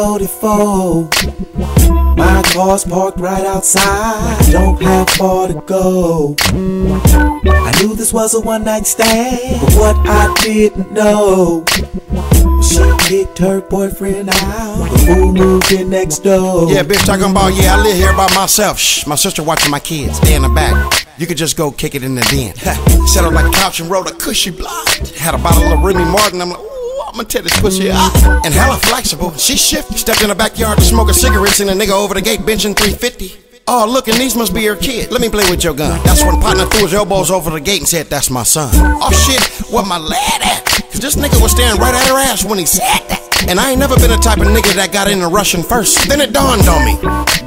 44. My car's parked right outside, don't have far to go. I knew this was a one night stand, but what I didn't know. She kicked her boyfriend out. The fool moved in next door. Yeah, bitch, talking about, yeah, I live here by myself. Shh, my sister watching my kids. Stay in the back. You could just go kick it in the den. Sat on my couch and rolled a cushy blind. Had a bottle of Remy Martin. I'm like, ooh, I'm gonna tear this pussy out. And hella flexible. She shifty. Stepped in the backyard to smoke a cigarette. Seen a nigga over the gate benching 350. Oh, look, and these must be her kid. Let me play with your gun. That's when partner threw his elbows over the gate and said, That's my son. Oh shit, what my lad at? Cause this nigga was staring right at her ass when he said that. And I ain't never been the type of nigga that got into Russian first. Then it dawned on me.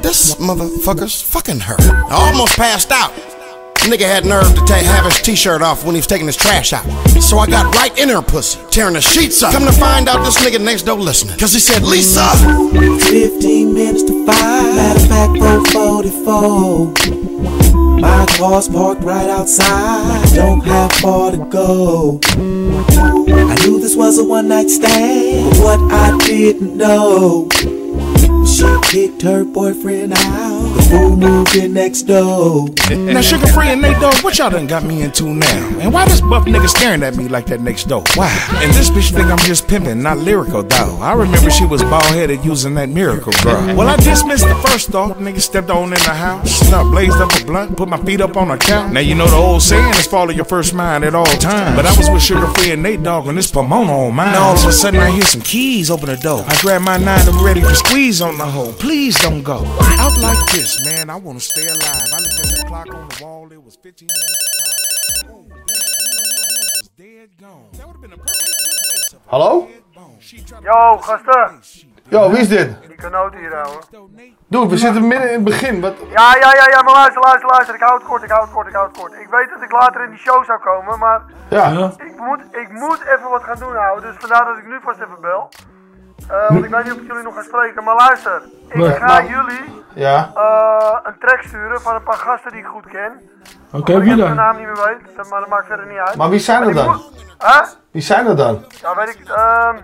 This motherfucker's fucking her. I almost passed out. Nigga had nerve to ta- have his t-shirt off when he was taking his trash out. So I got right in her pussy, tearing the sheets up. Come to find out this nigga next door listening. Cause he said, Lisa! 15 minutes to 5. Matter of fact, 444. My car's parked right outside. Don't have far to go. I knew this was a one night stand, but what I didn't know. She kicked her boyfriend out. The fool moved in next door. Now, Suga Free and Nate Dogg, what y'all done got me into now? And why this buff nigga staring at me like that next door? Why? And this bitch think I'm just pimping, not lyrical, though. I remember she was bald headed using that miracle girl. Well, I dismissed the first thought. Nigga stepped on in the house, snuck, blazed up a blunt, put my feet up on a couch. Now, you know the old saying is follow your first mind at all times. But I was with Suga Free and Nate Dogg when this Pomona on mine. Now, all of a sudden, I hear some keys open the door. I grab my nine, I'm ready to squeeze on the hole. Please don't go. Out like this, man, I wanna stay alive. I looked at the clock on the wall, it was 15 minutes to 5. Oh, bitch, you know, you almost was dead gone. That would've been a perfect good place to Hallo? Yo, gasten. Yo, wie is dit? Die kanoot hier, ouwe. Dude, we zitten midden in het begin. Wat? Ja, ja, ja, ja, maar luister, luister, luister. Ik hou het kort, ik hou het kort, ik hou het kort. Ik weet dat ik later in die show zou komen, maar Ja. ik moet, ik moet even wat gaan doen, ouwe. Dus vandaar dat ik nu vast even bel. Eh, want ik weet niet of ik jullie nog ga spreken, maar luister. Ik Nee, ga maar- jullie Ja. eh, een track sturen van een paar gasten die ik goed ken. Oké, Omdat wie ik dan? hun naam niet meer weet, maar dat maakt verder niet uit. Maar wie zijn er dan? Hè? Wie zijn er dan? Ja, weet ik. ehm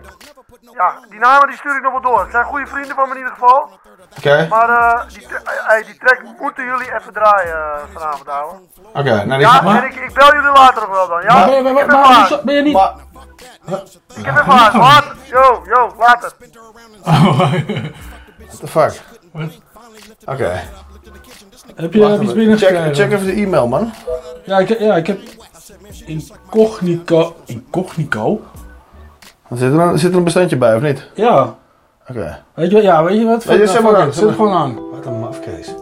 ja, die namen die stuur ik nog wel door. Het zijn goede vrienden van me in ieder geval. Oké. Maar eh, die, tra- die track moeten jullie even draaien vanavond, ouwe. Oké, nou die Ja, maar, en ik, ik bel jullie later nog wel dan, ja? Maar- ik ben je niet- Maar- Ik heb even later. Yo, yo, later. What the fuck? Oké. Heb je iets binnengekregen? check, check even de e-mail, man. Ja, ik, ja, ik heb incognito. Incognito? Zit er, een, zit er een bestandje bij, of niet? Ja. Oké. Weet je, ja, weet je wat? Weet je, Fuck, zet fuck maar aan, Zet zet gewoon aan. Wat een mafkees.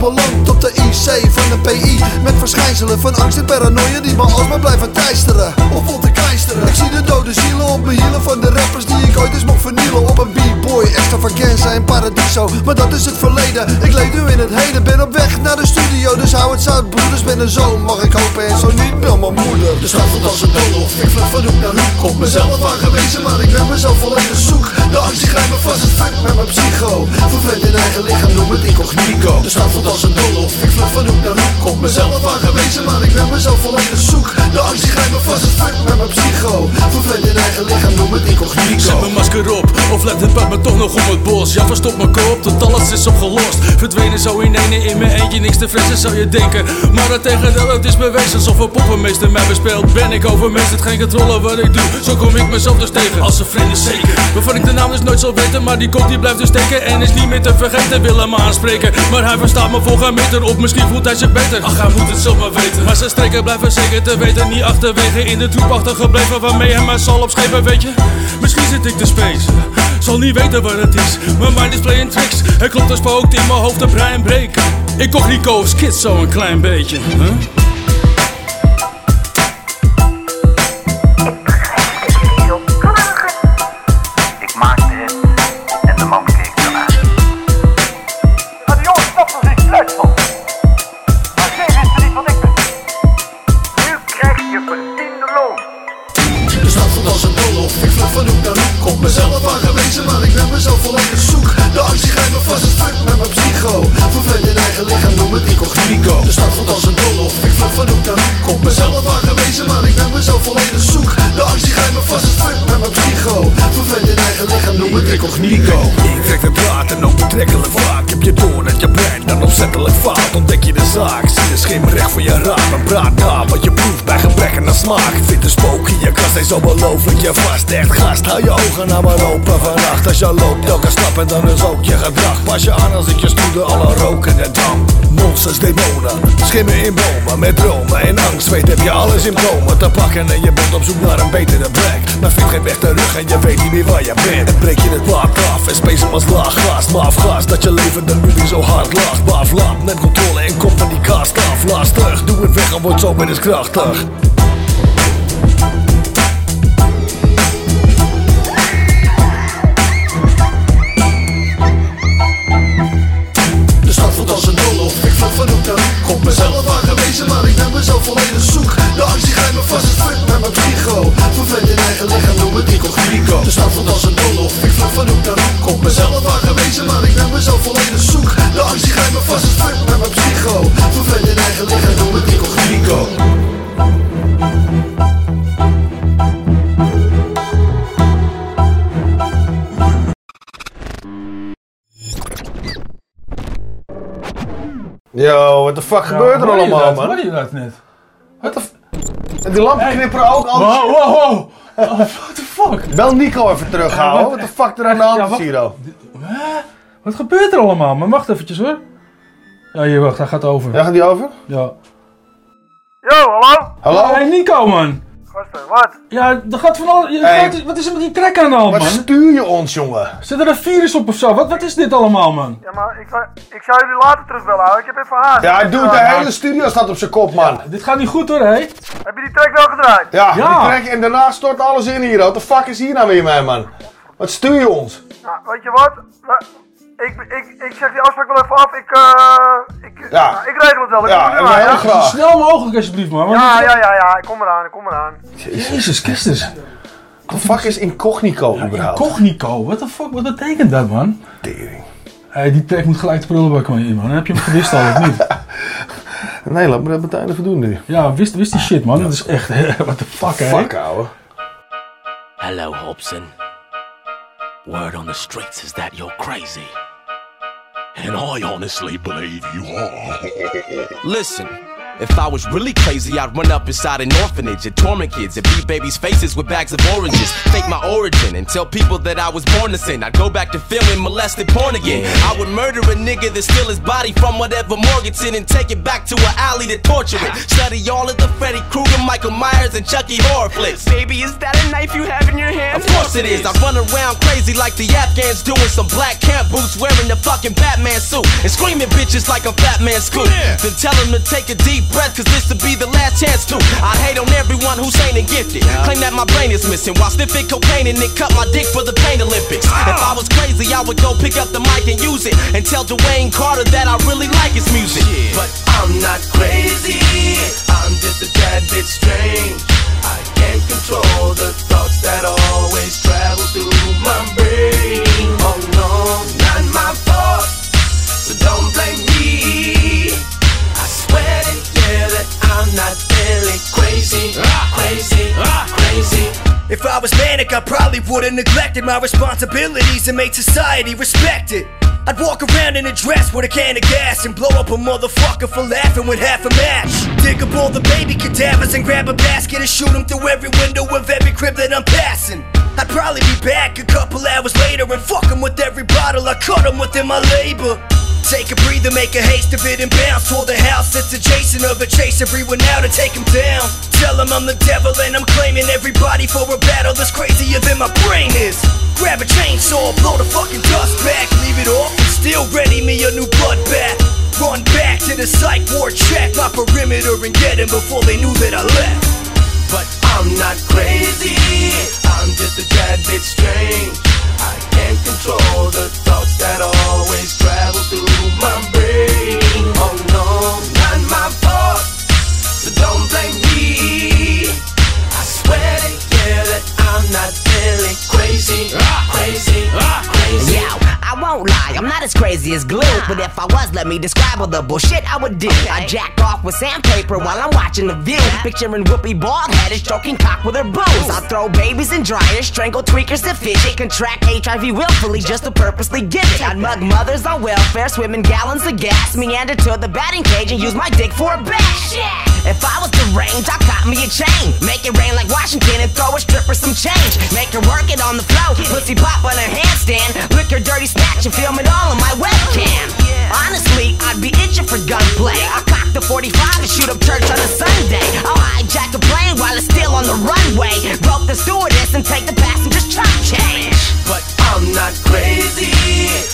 Beland Op de IC van de PI Met verschijnselen van angst en paranoia Die me alsmaar blijven teisteren. Of vol te keisteren. Ik zie de dode zielen op mijn hielen van de rappers Die ik ooit eens mocht vernielen. Op een b-boy, extravaganza en paradiso. Maar dat is het verleden. Ik leef nu in het heden. Ben op weg naar de studio. Dus hou het zout broeders. Ben een zoon mag ik hopen. En zo niet bel mijn moeder. De stad voelt als een doolhof Ik vlucht van hoek naar hoek. Op mezelf aangewezen Maar ik ben mezelf volledig zoek de actie die grijpt me vast het fuck met mijn psycho. Vervent in eigen lichaam, noem het incognito. De stad valt als een doolhof, ik vlug van hoek naar hoek Op mezelf aangewezen, maar ik ben mezelf volledig zoek. De angst die grijpt me vast als fuck met mijn psycho. Vervlet in eigen lichaam, noem het incognito. Zet mijn masker op, of let het pad me toch nog om het bos. Ja, verstop mijn kop, tot alles is opgelost. Verdwenen zo in ene, in mijn eentje niks te fressen zou je denken. Maar het tegendeel, het is bewezen alsof een poppenmeester mij bespeelt Ben ik overmeesterd, geen controle wat ik doe. Zo kom ik mezelf dus tegen, als een vrienden zeker Waarvan ik de naam dus nooit zal weten, maar die kop die blijft dus steken En is niet meer te vergeten, wil hem aanspreken Maar hij verstaat me voor een meter op, misschien voelt hij zich beter. Ach, hij moet het zelf maar weten. Maar zijn streken blijven zeker te weten niet achterwege in de troep achtergebleven. Waarmee hij mij zal opschepen, weet je. Misschien zit ik te space. Zal niet weten wat het is. Mijn mind is playing tricks. Er klopt een spookt in mijn hoofd, een brein breken. Ik kocht Nico of skits zo een klein beetje. Huh? In is ongelooflijk je vast Echt gast, hou je ogen nou maar open vannacht. Als je loopt, elke stap en dan is ook je gedrag. Pas je aan als ik je stoelde, alle roken en drank. Monsters, demonen, schimmen in bomen. Met dromen en angst, weet heb je alle symptomen te pakken. En je bent op zoek naar een betere plek. Maar vind geen weg terug en je weet niet meer waar je bent. En breek je het blad af en space hem als laag glas Maar afgas dat je leven nu weer zo hard lag Baaf laat, neem controle en kom van die kast af. Lastig, doe het weg en word zo weer eens krachtig Yo, wat de fuck gebeurt er allemaal, dat? man? Hoor je dat net? What the f- En die lampen knipperen ook alles. Wow, wow, wow. Oh, what the fuck? Bel Nico even terughouden. Ja, hoor. wat- wat de fuck er aan de hand Ja, is hier? Wat gebeurt er allemaal? Maar wacht eventjes hoor. Ja, hier, wacht, hij gaat over. Ja, gaat die over? Ja. Yo, hallo? Hallo? Hey Nico, man. Gasten, wat? Ja, er gaat van alles. Hey. Wat, wat is er met die trek aan de hand, Wat man? stuur je ons, jongen? Zit er een virus op of zo? Wat, wat is dit allemaal, man? Ja, maar ik, zou- ik zou jullie later terugbellen, ouwe. Ik heb even haast. Ja, doe de hele studio staat op zijn kop, man. Dit gaat niet goed hoor, hé. Heb je die track wel gedraaid? Ja, Ja. die trek en daarna stort alles in hier. Wat de fuck is hier nou weer, man? Wat stuur je ons? Nou, weet je wat? We- Ik, ik, ik zeg die afspraak wel even af. Ik, eh ik, Ja. nou, ik regel het wel. Ik Ja, kom. Zo snel mogelijk alsjeblieft, man. Ja, ja, ja, ja. Ik kom eraan, ik kom eraan. Jezus Christus. Wat de fuck is incognito überhaupt? Incognito, what the fuck, wat betekent dat, man? Tering. Hey, die track moet gelijk de prullenbak van je in, man. Heb je hem gewist al of niet? Nee, laat me dat meteen even doen nu. Ja, wist, wist die shit, man. Dat is echt, what the fuck, hè? Fuck, ouwe. Hello, Hobson. Word on the streets is that you're crazy. And I honestly believe you are. Listen, if I was really crazy, I'd run up inside an orphanage and torment kids and beat babies' faces with bags of oranges. Fake my origin and tell people that I was born to sin. I'd go back to filming molested porn again. I would murder a nigga that steal his body from whatever Morganton and take it back to an alley to torture it. Study all of the Freddy Krueger, Michael Myers, and Chucky horror flicks. Baby, is that a knife you have in your hand? Of course it is. I run around crazy like the Afghans doing some black camp boots, wearing the fucking Batman suit and screaming bitches like I'm Fat Man Scoop. Then tell them to take a deep breath, cause this will be the last chance to. I hate on everyone who's ain't and gifted. Claim that my brain is missing while sniffing cocaine and then cut my dick for the Pain Olympics. Ah. If I was crazy, I would go pick up the mic and use it and tell Dwayne Carter that I really like his music. But I'm not crazy, I'm just a tad bit strange. I can't control the thoughts that always travel through my brain. Oh no, not my fault. So don't blame Not really crazy, crazy, crazy. If I was manic, I probably would've neglected my responsibilities and made society respect it. I'd walk around in a dress with a can of gas and blow up a motherfucker for laughing with half a match. Dig up all the baby cadavers and grab a basket and shoot them through every window of every crib that I'm passing. I'd probably be back a couple hours later and fuck 'em with every bottle I cut 'em within my labor. Take a breather, make a haste of it and bounce toward the house that's adjacent of it. Chase everyone out take him down. Tell him I'm the devil and I'm claiming everybody for a battle that's crazier than my brain is. Grab a chainsaw, blow the fucking dust back, leave it off, still ready me a new bloodbath. Run back to the psych ward, check my perimeter and get him before they knew that I left. But I'm not crazy, I'm just a tad bit strange. I can't control the thoughts that always travel through my brain. Oh no, not my fault, so don't blame me. I swear to you that I'm not really crazy, ah. crazy, ah. crazy. Yo, I won't lie, I'm not as crazy as glue. But if I was, let me describe all the bullshit I would do. I jack off with sandpaper while I'm watching the view. Picturing Whoopi bald headed, stroking cock with her boobs. I throw babies in dryers, strangle tweakers to fidget, contract HIV willfully just to purposely get it. I'd mug mothers on welfare, swim in gallons of gas, meander to the batting cage and use my dick for a bash. If I was deranged, I'd cop me a chain. Make it rain like Washington and throw a stripper some change. Make her work it on the floor, pussy pop on her handstand. Lick her dirty snatch and film it all on my webcam. Honestly, I'd be itching for gunplay. I cocked the 45 to shoot up church on a Sunday. I'll hijack a plane while it's still on the runway. Rope the stewardess and take the passenger's chop change. But I'm not crazy,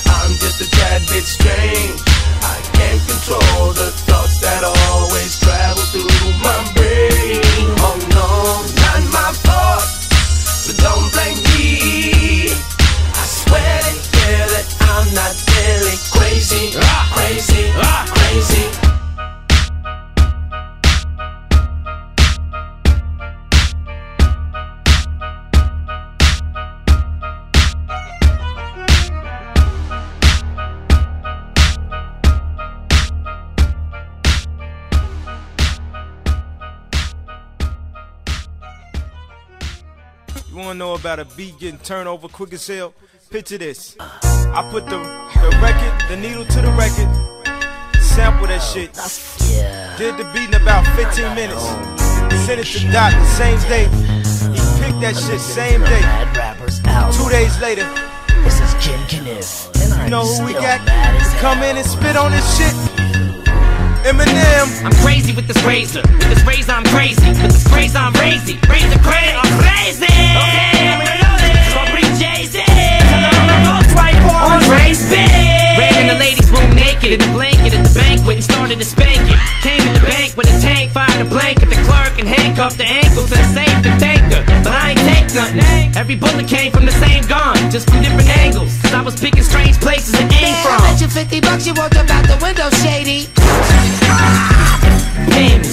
I'm just a tad bit strange. I can't control the thoughts that always travel through my brain. Oh no, not my fault, so don't blame not really crazy, crazy, crazy. You wanna know about a beat getting turned over quick as hell? Picture this. I put the, the record, the needle to the record, sample that shit. Did the beat in about 15 minutes. Sent it to Doc the same day. He picked that shit same day. Two days later. This is Jim Kniff. You know who we got come in and spit on this shit? Eminem. I'm crazy with this razor. With this razor, I'm crazy. With this razor, I'm crazy. Razor crazy. I'm crazy. Okay, On Ran in the ladies' room naked in the blanket at the banquet and started to spank it. Came in the bank with a tank, fired a blanket. The clerk and handcuffed the ankle to the safe to. But I ain't take nothing. Every bullet came from the same gun, just from different angles. Cause I was picking strange places to aim from. I bet you 50 bucks you walked up out the window, shady.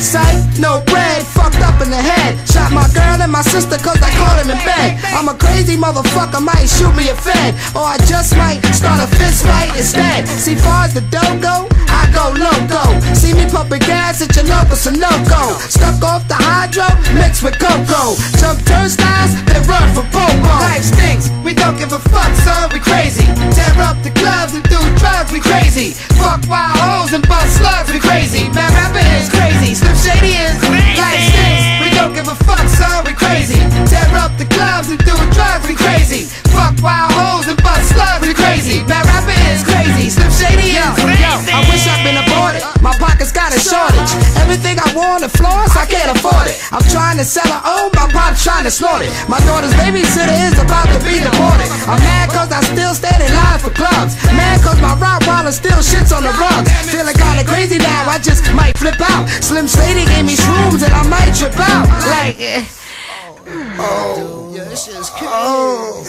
Sight, no bread, fucked up in the head. Shot my girl and my sister cause I caught him in bed. I'm a crazy motherfucker, might shoot me a fed. Or I just might start a fist fight instead. See, far as the dough go, I go loco. See me pumping gas at your local Sunoco. Stuck off the hydro, mixed with cocoa. Jump turnstiles, then run for popo. Life stinks, we don't give a fuck, son, we crazy. Tear up the clubs and do drugs, we crazy. Fuck wild hoes and bust slugs, we crazy. Man, rapping is crazy, Slim Shady is life stinks. Don't give a fuck, son, we crazy. Tear up the clubs and do drugs, we crazy. Fuck wild hoes and bust slugs, we crazy. Man, rapping is crazy, Slim Shady is Yo, I wish I'd been aborted. My pockets got a shortage. Everything I want to floss, I can't afford it. I'm trying to sell a own, oh, my pop's trying to snort it. My daughter's babysitter is about to be deported. I'm mad cause I still stand in line for clubs. Mad cause my Rottweiler still shits on the rugs. Feeling kinda crazy now, I just might flip out. Slim Shady gave me shrooms and I might trip out. Like, eh. Oh, this is Oh,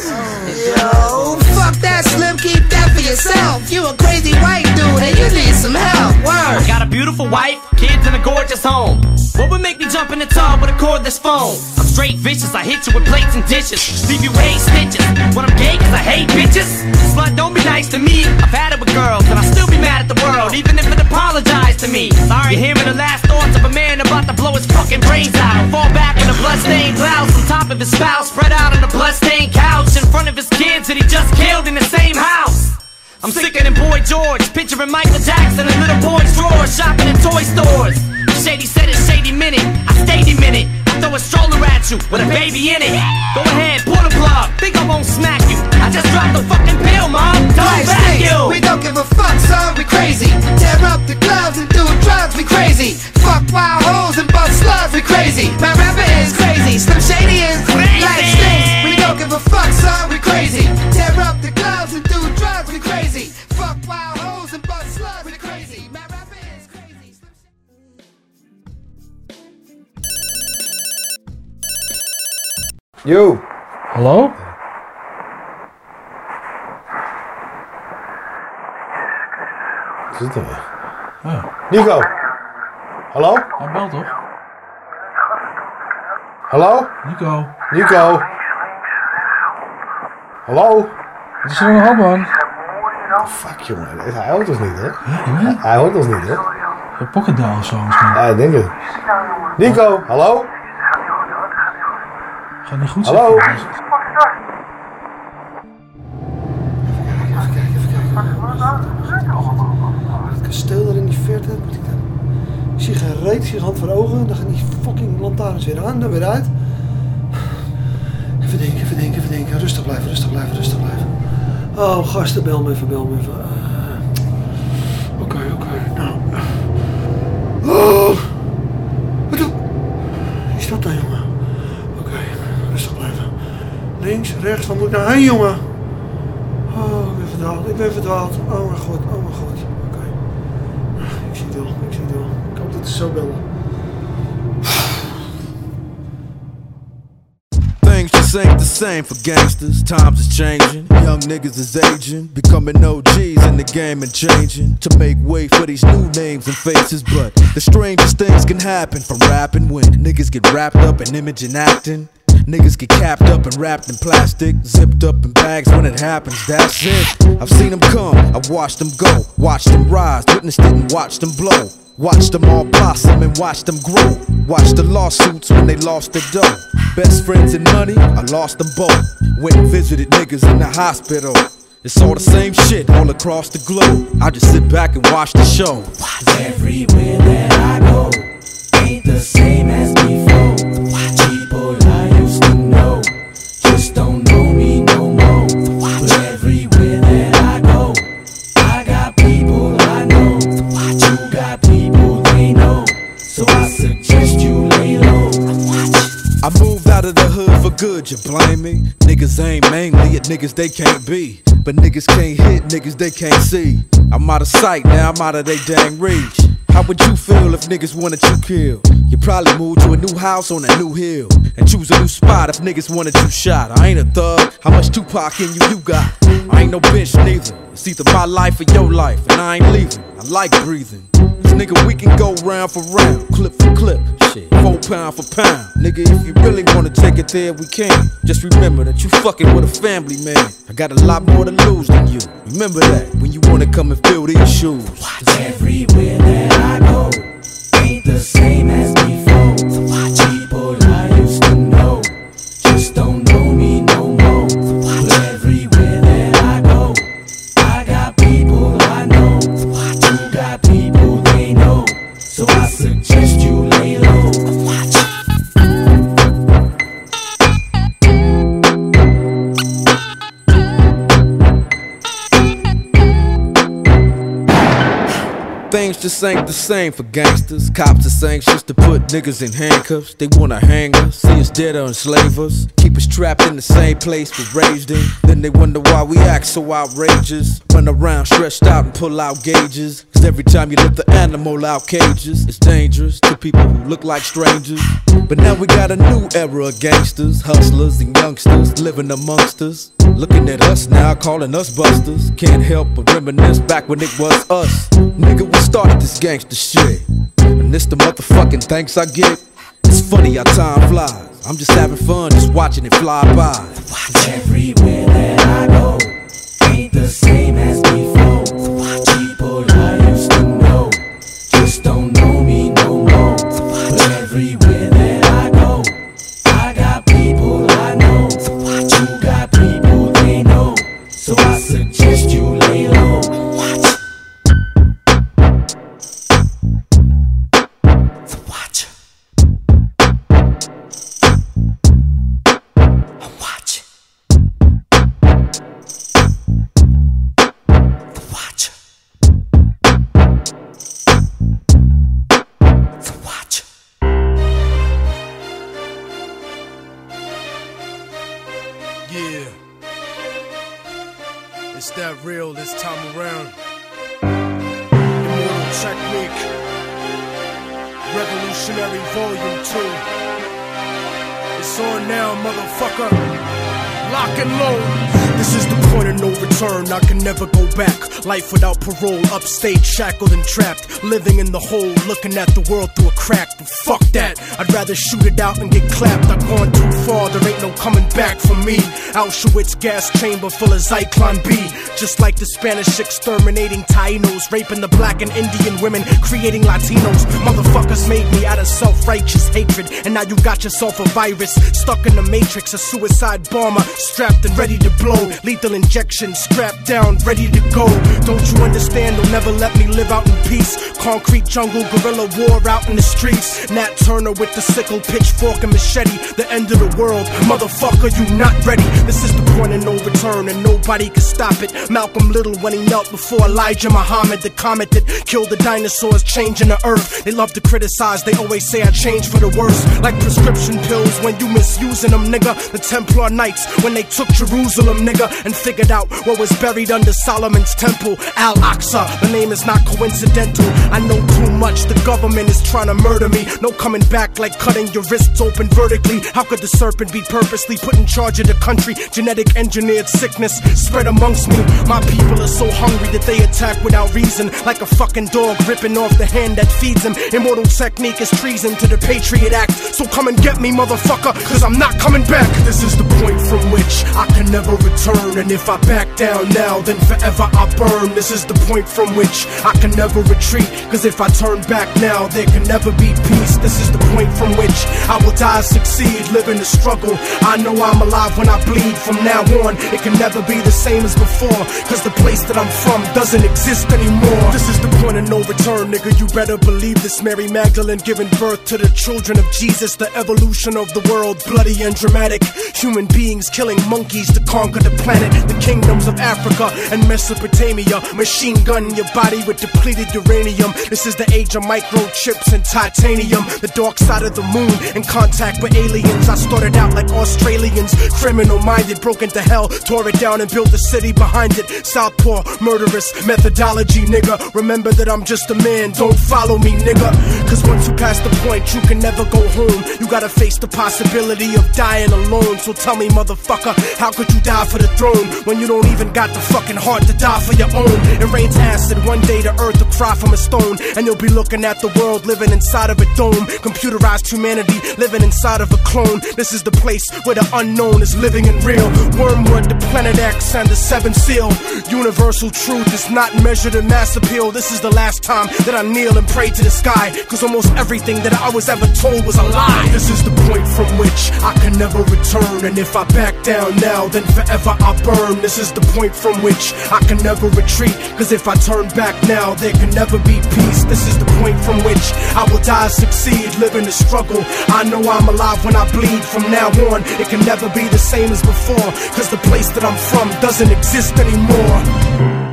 yo, fuck that, Slim. Keep that for yourself. You a crazy white dude and you need some help. Word. I got a beautiful wife, kids in a gorgeous home. What would make me jump in the tub with a cordless phone? I'm straight vicious, I hit you with plates and dishes. Leave you with eight stitches. When I'm gay, cause I hate bitches. Slut, don't be nice to me. I've had it with girls, and I still be mad at the world, even if it apologized to me. Sorry, you're hearing the last blow his fucking brains out. Fall back in a bloodstained blouse on top of his spouse, spread out on a bloodstained couch in front of his kids that he just killed in the same house. I'm sicker than Boy George, picturing Michael Jackson in little boy's drawer, shopping in toy stores. Shady said it's shady minute, I stayed a minute. Throw a stroller at you with a baby in it. Go ahead, pull the plug, think I won't smack you. I just dropped the fucking pill, mom. Don't back you. We don't give a fuck, son, we crazy. Tear up the clubs and do drugs, we crazy. Fuck wild hoes and bust slugs, we crazy. My rapper is crazy, Slim Shady is Crazy. Life stinks. We don't give a fuck, son, we crazy. Yo. Hallo? Wat is het dan weer? Ja. Nico. Hallo? Hij belt toch? Hallo? Nico. Nico. Hallo? Wat is er aan de hand, man? Fuck jongen, hij hoort ons niet hè? Hij hoort ons niet hè? Een pocketdown of zo misschien. Ja, ik denk het. Nico, hallo? Gaat niet goed Hallo? zitten. Het kasteel daar in die verte, moet ik dan? Ik zie geen reet, ik zie hand voor ogen. Dan gaan die fucking lantaarns weer aan, dan weer uit. Even denken, even denken, even denken. Rustig blijven, rustig blijven, rustig blijven. Oh, gasten, bel me even, bel me even. Eh, Oké, oké, nou. Links, rechts, waar moet ik jongen? Oh, ik ben verdwaald, ik ben verdwaald. Oh mijn god, oh mijn god. Oké. Ik zie het wel, ik zie het wel. Ik hoop dat ze zo bellen. Things just ain't the same for gangsters. Times is changing. Young niggas is aging. Becoming OGs in the game and changing. To make way for these new names and faces. But the strangest things can happen from rapping when niggas get wrapped up in image and acting. Niggas get capped up and wrapped in plastic, zipped up in bags when it happens, that's it. I've seen them come, I've watched them go, watched them rise, witnessed it and watched them blow. Watched them all blossom and watched them grow. Watched the lawsuits when they lost their dough. Best friends and money, I lost them both. Went and visited niggas in the hospital. It's all the same shit all across the globe. I just sit back and watch the show. Everywhere that I go ain't the same as before. Good, you blame me? Niggas ain't mainly at niggas they can't be. But niggas can't hit niggas they can't see. I'm out of sight, now I'm out of they dang reach. How would you feel if niggas wanted you killed? You probably move to a new house on a new hill. And choose a new spot if niggas wanted you shot. I ain't a thug, how much Tupac in you you got? I ain't no bitch neither. It's either my life or your life, and I ain't leaving. I like breathing. Nigga, we can go round for round, clip for clip, shit, four pound for pound. Nigga, if you really wanna take it there, we can. Just remember that you fucking with a family man. I got a lot more to lose than you. Remember that when you wanna come and fill these shoes. Everywhere that I go same for gangsters. Cops is anxious to put niggas in handcuffs. They wanna hang us, see us dead or enslave us. Keep us trapped in the same place we're raised in. Then they wonder why we act so outrageous. Run around stretched out and pull out gauges. Cause every time you lift the animal out cages, it's dangerous to people who look like strangers. But now we got a new era of gangsters, hustlers, and youngsters living amongst us. Looking at us now, calling us busters. Can't help but reminisce back when it was us. Nigga, we started this gangster shit. And this the motherfucking thanks I get. It's funny how time flies. I'm just having fun, just watching it fly by. Everywhere that I go ain't the same as Lock and load. This is the point of no return. I can never go back. Life without parole, upstate, shackled and trapped. Living in the hole, looking at the world through a crack. But fuck that. I'd rather shoot it out and get clapped. I've gone too far, there ain't no coming back for me. Auschwitz gas chamber full of Zyklon B. Just like the Spanish exterminating Tainos, raping the black and Indian women, creating Latinos. Motherfuckers made me out of self righteous hatred. And now you got yourself a virus stuck in the matrix, a suicide bomber strapped and ready to blow. Lethal injection strapped down, ready to go. Don't you understand? They'll never let me live out in peace. Concrete jungle, guerrilla war out in the streets. Nat Turner with the sickle, pitchfork, and machete. The end of the world, motherfucker, you not ready. This is the point of no return, and nobody can stop it. Malcolm Little when he knelt before Elijah Muhammad, the comet that killed the dinosaurs, changing the earth. They love to criticize, they always say I changed for the worse. Like prescription pills when you misusing them, nigga. The Templar Knights when they took Jerusalem, nigga, and figured out what was buried under Solomon's temple. Al Aqsa, the name is not coincidental. I know too much, the government is trying to murder me. No coming back like cutting your wrists open vertically. How could the serpent be purposely put in charge of the country? Genetic engineered sickness spread amongst me. My people are so hungry that they attack without reason, like a fucking dog ripping off the hand that feeds him. Immortal technique is treason to the Patriot Act. So come and get me, motherfucker, cause I'm not coming back. This is the point from which I can never return. And if I back down now, then forever I burn. This is the point from which I can never retreat. Cause if I turn back now, there can never be peace. This is the point from which I will die, succeed, live in the struggle. I know I'm alive when I bleed. From now on, it can never be the same as before. Cause the place that I'm from doesn't exist anymore. This is the point of no return, nigga. You better believe this. Mary Magdalene giving birth to the children of Jesus. The evolution of the world, bloody and dramatic. Human beings killing monkeys to conquer the planet. The kingdoms of Africa and Mesopotamia. Machine gun your body with depleted uranium. This is the age of microchips and titanium. The dark side of the moon in contact with aliens. I started out like Australians, criminal minded, broke into hell, tore it down and built a city behind it. Southpaw, murderous methodology, nigga. Remember that I'm just a man, don't follow me, nigga. Cause once you pass the point, you can never go home. You gotta face the possibility of dying alone. So tell me, motherfucker, how could you die for the throne when you don't even got the fucking heart to die for your own? It rains acid, one day the earth will cry from a stone, and you'll be looking at the world living inside of a dome. Computerized humanity living inside of a clone. This is the place where the unknown is living and real. Wormwood, the planet X, and the seventh seal. Universal truth is not measured in mass appeal. This is the last time that I kneel and pray to the sky. Cause almost everything that I was ever told was a lie. This is the point from which I can never return. And if I back down now, then forever I burn. This is the point from which I can never retreat. Cause if I turn back now, there can never be peace. This is the point from which I will die, succeed, live in the struggle. I know I'm alive when I bleed. From now on, it can never be the same as before. Cause the place that I'm from doesn't exist anymore.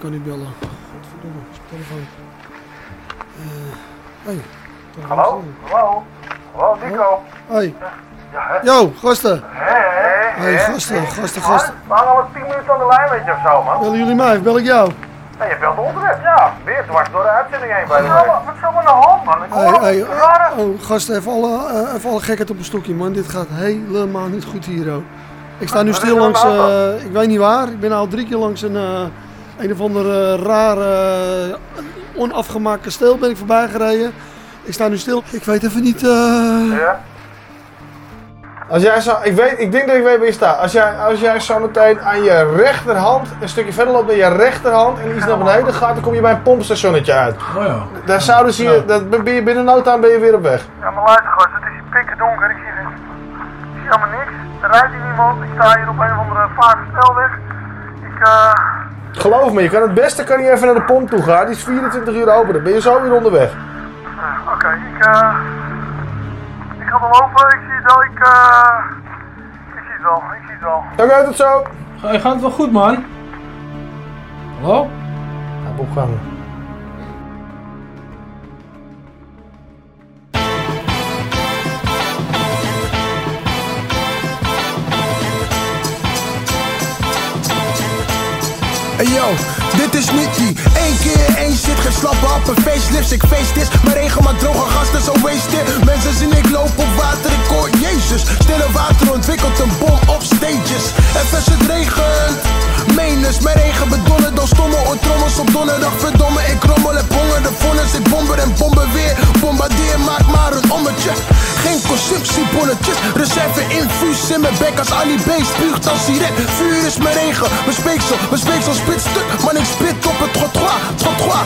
Kan ik bellen? Godverdomme, telefoon. Eh, hey. Hallo? Hallo? Hallo, Nico? Hey. Ja? Yo, gasten. Hé, hé, Hey, hé. gasten, gasten, gasten. We hangen al 10 minuten aan de lijn, weet je of zo, man. Bellen jullie mij of bel ik jou? Ja, je belt net. Ja, weer dwars door de uitzending heen bij de Wat is er aan de hand, man? Ik hoor hey, rare... oh, gasten, even alle, eh, even alle gekheid op een stokje, man. Dit gaat helemaal niet goed hier, hoor. Ik sta nu stil langs, eh, ik weet niet waar. Ik ben al drie keer langs een, een of ander eh, rare, eh, onafgemaakt kasteel ben ik voorbij gereden. Ik sta nu stil. Ik weet even niet... eh, Ja? Als jij zo, ik, weet, ik denk dat ik weet waar je staat. Als jij, als jij zo meteen aan je rechterhand een stukje verder loopt naar je rechterhand en iets naar beneden gaat, dan kom je bij een pompstationnetje uit. Oh ja. Daar zouden ze je, dat ben je binnen no time ben je weer op weg. Ja, maar luister, gast, het is hier pikken donker. Ik zie, ik zie helemaal niks. Er rijdt hier niemand. Ik sta hier op een of andere vage snelweg. Ik, eh... Geloof me, je kan het beste kan je even naar de pomp toe gaan. Die is 24 uur open, dan ben je zo weer onderweg. Oké, ik, eh ik ga wel lopen, ik zie het wel, ik, eh ik zie het wel, ik zie het wel. Oké, tot zo. Ga- Gaat het wel goed, man? Hallo? Ja, opgangen. Hey yo, dit is niet Eén keer één shit, geen slappe happen, facelifts, ik face this. Mijn regen maakt droge gasten, zo wasted. Mensen zien ik loop op water, ik hoor Jezus. Stille water ontwikkelt een bom op stages. Als het regent. Menens, mijn regen bedonnen door stomme oortrommels op donderdag. Verdomme, ik rommel en honger, de vonnis Ik bomber en bomber weer, bombardeer, maak maar een ommetje. Geen consumptiebonnetjes, reserve infuus in mijn bek. Als Ali B spuugt als siret, vuur is mijn regen. Mijn speeksel, mijn speeksel spit ik spit op het trottoir, trottoir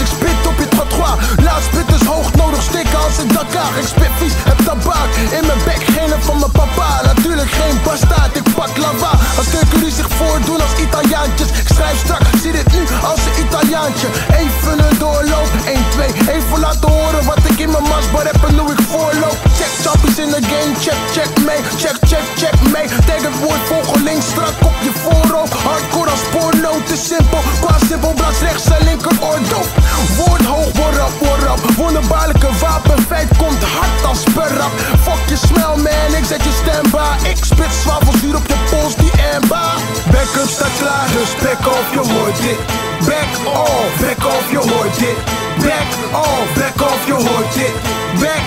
Ik spit op je trottoir, laat spit is hoog nodig Stikken als in Dakar, ik spit vies, heb tabak In mijn bek, geen van mijn papa. Natuurlijk geen bastaard, ik pak lava. Als keuken zich voordoen als Italiaantjes. Ik schrijf strak, zie dit nu als een Italiaantje. Even een doorloop, 1, 2 Even laten horen wat ik in mijn masbar heb en hoe ik voorloop. Check choppies in de game, check, check mee. Check, check, check mee. Tag het woord volgeling strak op je voorhoofd. Hardcore als porno, te simpel. Qua simpel, rechts en linker oordoof Woord hoog, word up, word up Wonderbaarlijke wapenfeit komt hard als perrap Fuck je smell man, ik zet je standby Ik spit zwavelzuur op je pols, die amba Backup staat klaar, dus back off, je hoort dit. Back off, back off, je hoort dit. Back off, back off, je hoort dit. Back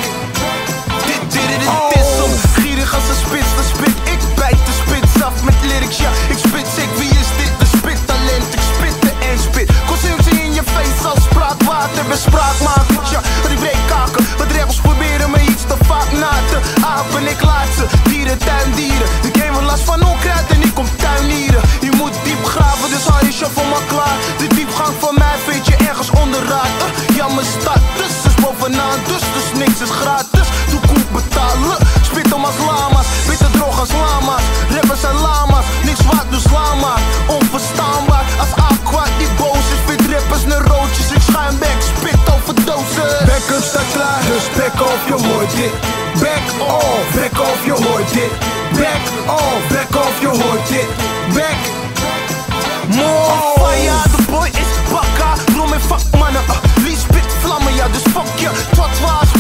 Dit, dit, dit, dit is zo gierig als een spits, dan spit ik bijt de spits af met lyrics, ja. Ik spit sick, wie is dit? Spraakwater, ben spraakmakers, ja kaken, wat rebels proberen me iets te vaak na te apen Ik laat ze, dieren, tuindieren. De game wil last van onkruid en ik kom tuinieren. Je moet diep graven, dus hou je shuffle maar klaar. De diepgang van mij vind je ergens onderraad uh, Ja, mijn status is bovenaan, dus, dus niks is gratis. Doe koek betalen, spit om als lama's Witte droog als lama's, rappers en lama's Niks waard, dus lama Onverstaanbaar dus back off, je hoort dit Back off, back off, je hoort dit Back off, back off, je hoort dit Back More fire, de boy is bakka. Rom en fuck mannen, uh, Lee spit vlammen, ja dus fuck je. Tot waar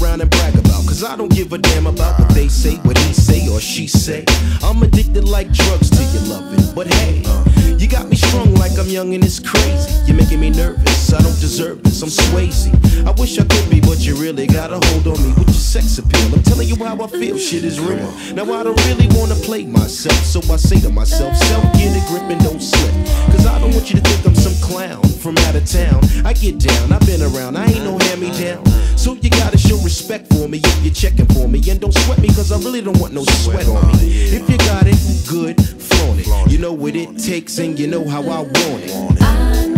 around and brag about. Cause I don't give a damn about what they say, what he say or she say. I'm addicted like drugs to your loving. But hey, you got me strung like I'm young and it's crazy. You're making me nervous, I don't deserve this, I'm Swayze. I wish I could be, but you really got a hold on me with your sex appeal. I'm telling you how I feel, shit is real. Now I don't really wanna play myself, so I say to myself, self, get a grip and don't slip. Cause I don't want you to think I'm some clown from out of town. I get down, I've been around, I ain't no hand me down. So you gotta respect for me if you're checking for me. And don't sweat me, cause I really don't want no sweat on me. If you got it, good, flaunt it. You know what it takes and you know how I want it.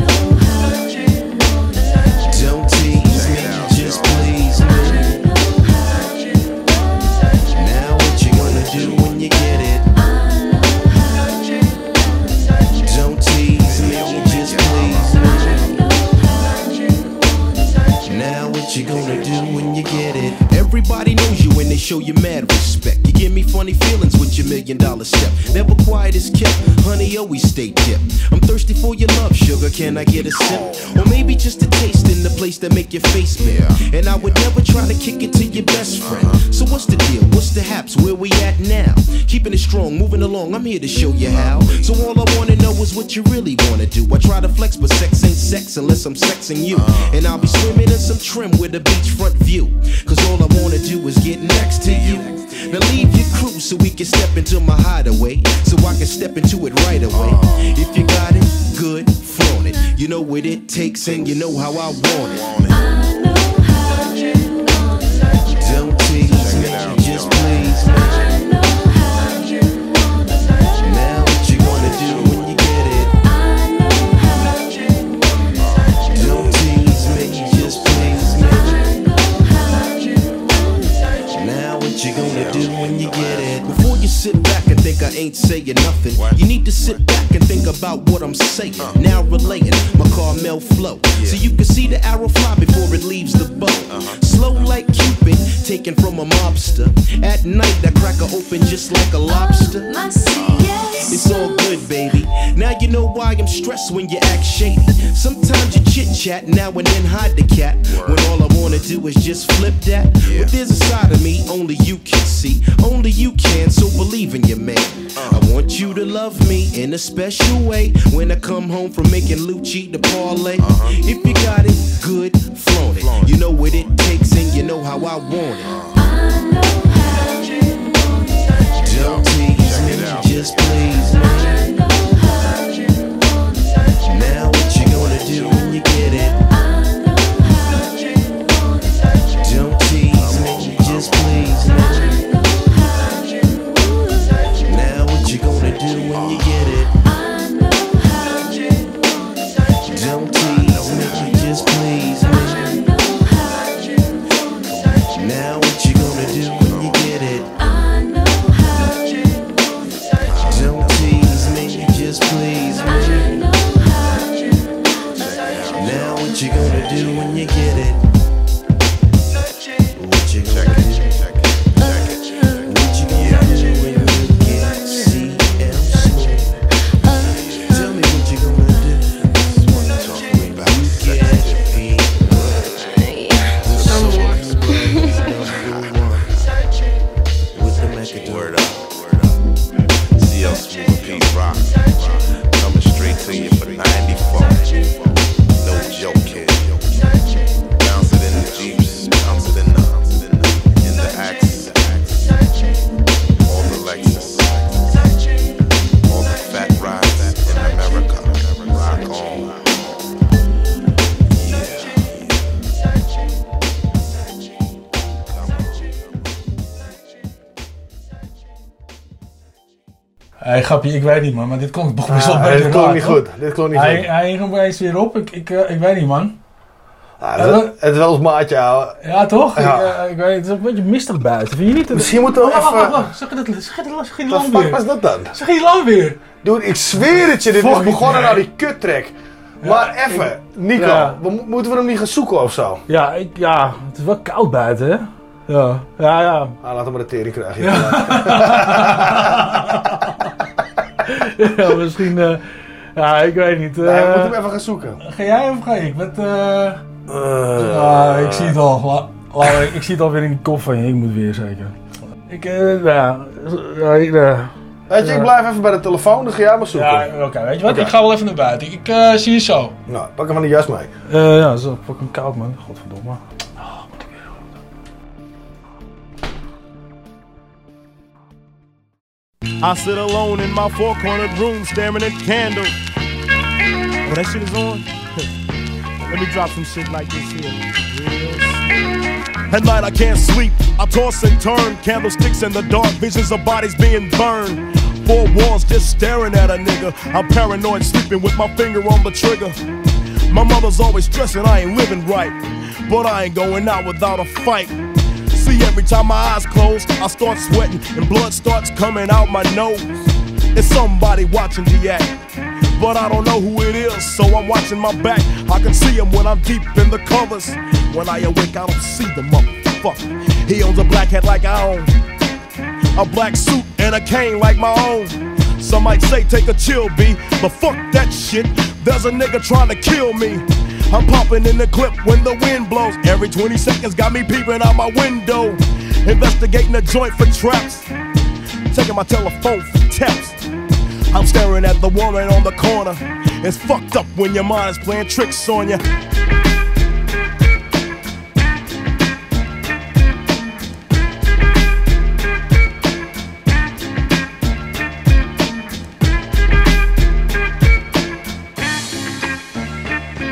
Show you mad respect. Me funny feelings with your million dollar step. Never quiet is kept, honey always stay dipped. I'm thirsty for your love, sugar. Can I get a sip? Or maybe just a taste in the place that make your face bare. And I would never try to kick it to your best friend. So what's the deal? What's the haps? Where we at now? Keeping it strong, moving along. I'm here to show you how. So all I wanna know is what you really wanna do. I try to flex, but sex ain't sex unless I'm sexing you. And I'll be swimming in some trim with a beachfront view. Cause all I wanna do is get next to you. Now leave your crew so we can step into my hideaway. So I can step into it right away. Uh. If you got it, good, flaunt it. You know what it takes and you know how I want it. I ain't saying nothing, you need to sit back and think about what I'm saying. Uh. Now relating my Carmel flow, so you can see the arrow fly before it leaves the bow. Uh-huh. Slow like Cupid, taken from a mobster. At night, that cracker open just like a lobster. It's all good, baby. Now you know why I'm stressed when you act shady. Sometimes you chit chat, now and then hide the cat. When all I wanna do is just flip that. But there's a side of me only you can see. Only you can, so believe in your man. I want you to love me in a special way. When I come home from making Lucci the parlay. Uh-huh. If you got it, good, flaunt it. You know what it takes and you know how I want it. I know how you want it. Don't tease me, just please Hé, grapje, ik weet niet man, maar dit klonk toch Ah, best wel een dit klonk niet goed. Dit klonk niet hij, goed. Hij ging opeens weer op, ik, ik, eh, ik weet niet man. Ja, het, is- het is wel eens maatje, ouwe. Ja, toch? Ja. Ik, eh, ik weet, het is een beetje mistig buiten, vind je niet? Misschien moeten we Oh, even- wacht, wacht. Zeg je dat, zeg dat, zeg je die lamp was dat dan? Zeg je die lamp weer? Dude, ik zweer het je, dit is begonnen nee. naar die kuttrek. Maar even, Nico, Ja. we mo- moeten we hem niet gaan zoeken of zo? Ja, ik, ja, het is wel koud buiten, hè? Ja, ja, ja. Ah, laat hem maar de tering krijgen. ja, misschien, eh, ja, ik weet niet. Nee, we eh, moeten hem even gaan zoeken. Ga jij of ga ik? Met, eh ah, ik zie het al. La- la- ik zie het alweer in die kop van je. Ik moet weer zeker. Ik, ja, ja, ik, Weet je, ik blijf even bij de telefoon, dan ga jij maar zoeken. Ja, oké, weet je wat? Ik ga wel even naar buiten. Ik eh, zie je zo. Nou, pak hem van de jas mee. Eh, ja, het is wel fucking koud, man. Godverdomme. I sit alone in my four cornered room staring at candles. Oh, that shit is on? Let me drop some shit like this here. At night I can't sleep. I toss and turn. Candlesticks in the dark, visions of bodies being burned. Four walls just staring at a nigga. I'm paranoid, sleeping with my finger on the trigger. My mother's always stressing I ain't living right. But I ain't going out without a fight. See, every time my eyes close, I start sweating and blood starts coming out my nose. It's somebody watching the act, but I don't know who it is, so I'm watching my back. I can see him when I'm deep in the covers. When I awake, I don't see the motherfucker. He owns a black hat like I own. A black suit and a cane like my own. Some might say take a chill, B, but fuck that shit. There's a nigga trying to kill me. I'm popping in the clip when the wind blows. Every 20 seconds got me peeping out my window. Investigating the joint for traps. Taking my telephone for taps. I'm staring at the woman on the corner. It's fucked up when your mind is playing tricks on you.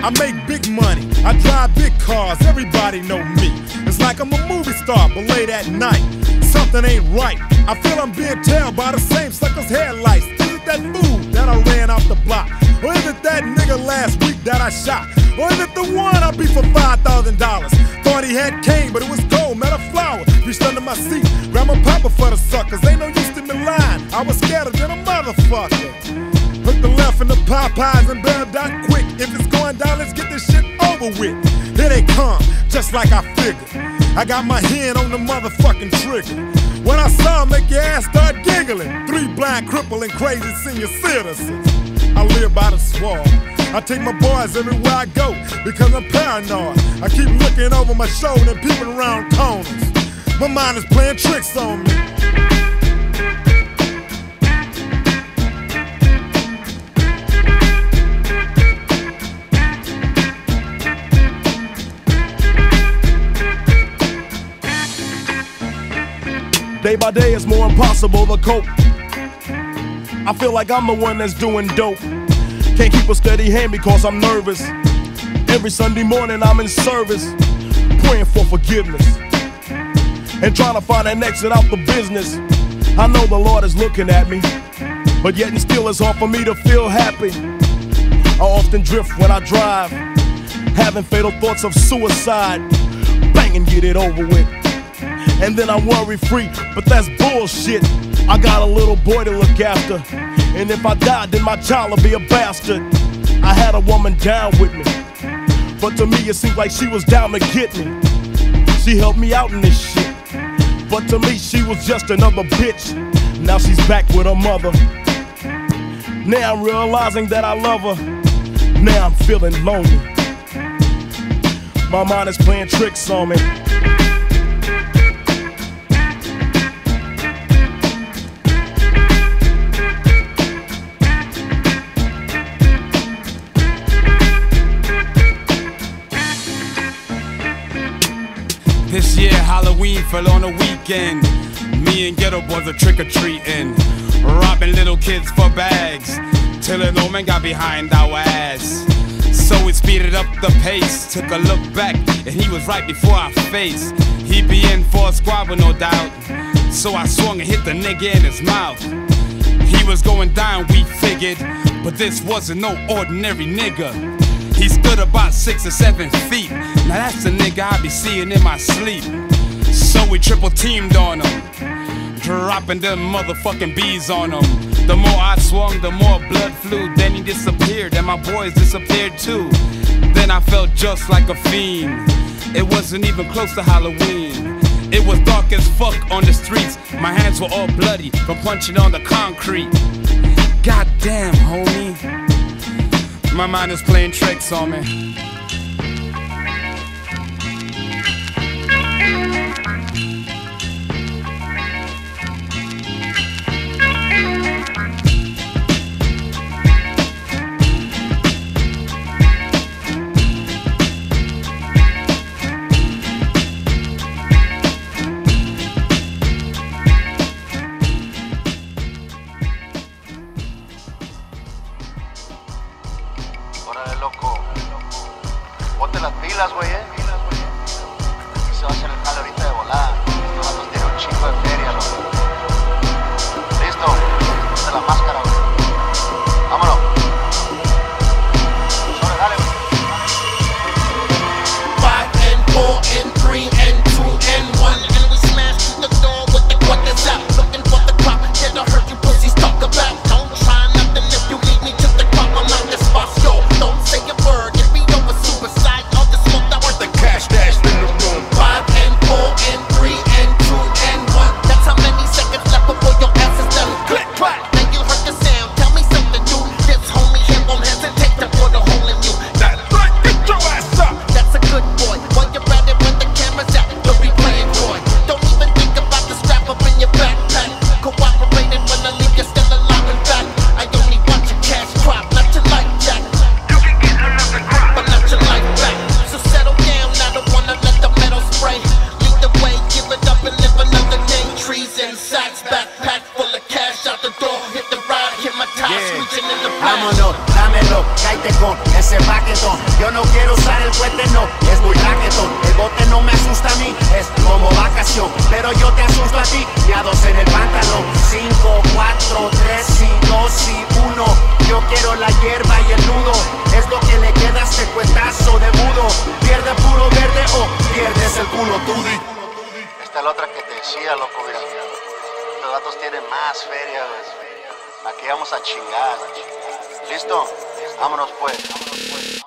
I make money, I drive big cars, everybody know me. It's like I'm a movie star, but late at night, something ain't right. I feel I'm being tailed by the same sucker's headlights. Is it that fool that I ran off the block? Or is it that nigga last week that I shot? Or is it the one I beat for $5,000? Thought he had cane, but it was gold, met a flower. Reached under my seat, grabbed my papa for the suckers. Ain't no use to me lying, I was scared than a motherfucker. The left in the Popeyes and bailed out quick. If it's going down, let's get this shit over with. Here they come, just like I figured. I got my hand on the motherfucking trigger. When I saw make your ass start giggling. Three blind, crippling, crazy senior citizens. I live by the swamp. I take my boys everywhere I go because I'm paranoid. I keep looking over my shoulder and peeping around corners. My mind is playing tricks on me. Day by day, it's more impossible to cope. I feel like I'm the one that's doing dope. Can't keep a steady hand because I'm nervous. Every Sunday morning, I'm in service, praying for forgiveness and trying to find an exit out the business. I know the Lord is looking at me, but yet and still, it's hard for me to feel happy. I often drift when I drive, having fatal thoughts of suicide. Bang and get it over with. And then I'm worry free, but that's bullshit. I got a little boy to look after. And if I die, then my child will be a bastard. I had a woman down with me. But to me, it seemed like she was down to get me. She helped me out in this shit. But to me, she was just another bitch. Now she's back with her mother. Now I'm realizing that I love her. Now I'm feeling lonely. My mind is playing tricks on me. This year Halloween fell on a weekend. Me and Geto Boys are trick or treating, robbing little kids for bags. Till an old man got behind our ass. So we speeded up the pace, took a look back, and he was right before our face. He be in for a squabble, no doubt. So I swung and hit the nigga in his mouth. He was going down, we figured, but this wasn't no ordinary nigga. He stood about six or seven feet. Now that's the nigga I be seeing in my sleep. So we triple teamed on him, dropping them motherfucking bees on him. The more I swung, the more blood flew. Then he disappeared, and my boys disappeared too. Then I felt just like a fiend. It wasn't even close to Halloween. It was dark as fuck on the streets. My hands were all bloody from punching on the concrete. God damn, homie. My mind is playing tricks on me. Órale, vamos a chingar. ¿Listo? Vámonos pues. Weed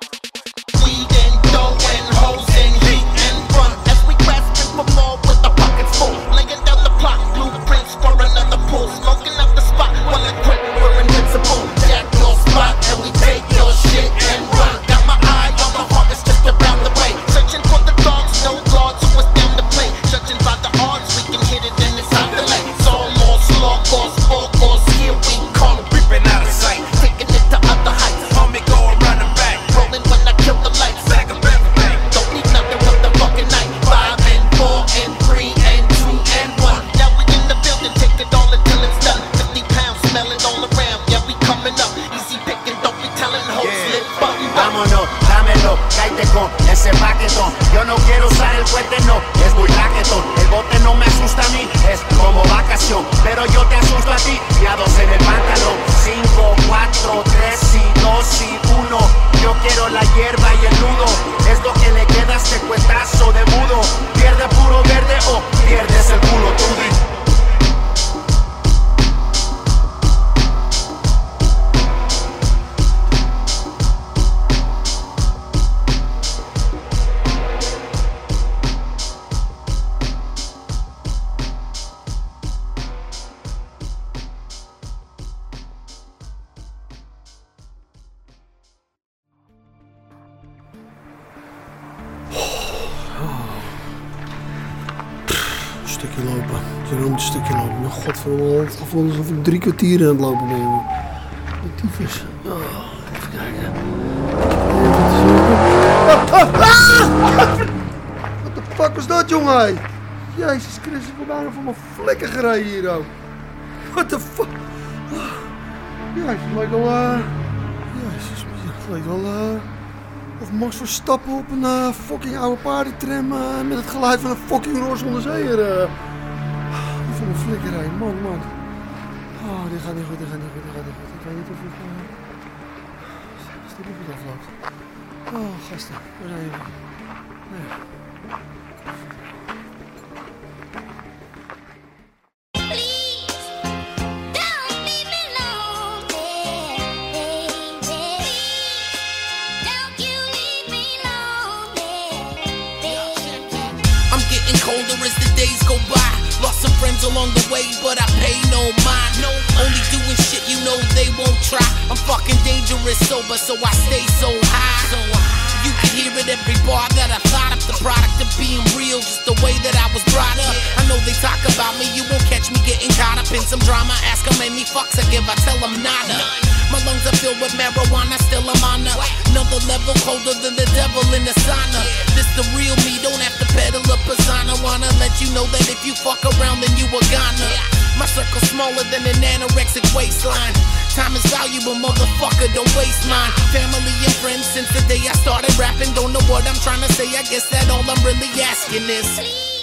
kwartier aan het lopen ben. jongen. De tyfus. Oh, even kijken. Ah, ah! Wat de fuck was dat, jongen? Jezus Christus, ben bijna van mijn flikken gereden hier ook. What the fuck? Ja, het lijkt wel... eh Jezus, het lijkt wel... eh of Max Verstappen op een eh, fucking oude paardentram eh, met het geluid van een fucking roos onderzeeër. die van een flikkerij, man, man. お出かねお出かねお出かねお出かねとふかしてるふだふだああ走っておられるねえ along the way, but I pay no mind. No, only doing shit you know they won't try. I'm fucking dangerous sober, so I stay so high. So You can hear it every bar that I thought. The product of being real, just the way that I was brought up. I know they talk about me, you won't catch me getting caught up in some drama. Ask how many fucks I give, I tell them nada. My lungs are filled with marijuana, still I'm on a- another level colder than the devil in the sauna. This the real me, don't have to peddle a persona. Wanna let you know that if you fuck around, then you a goner. My circle's smaller than an anorexic waistline. Time is valuable, motherfucker, don't waste mine. Family and friends since the day I started rapping. Don't know I guess that all I'm really asking is. I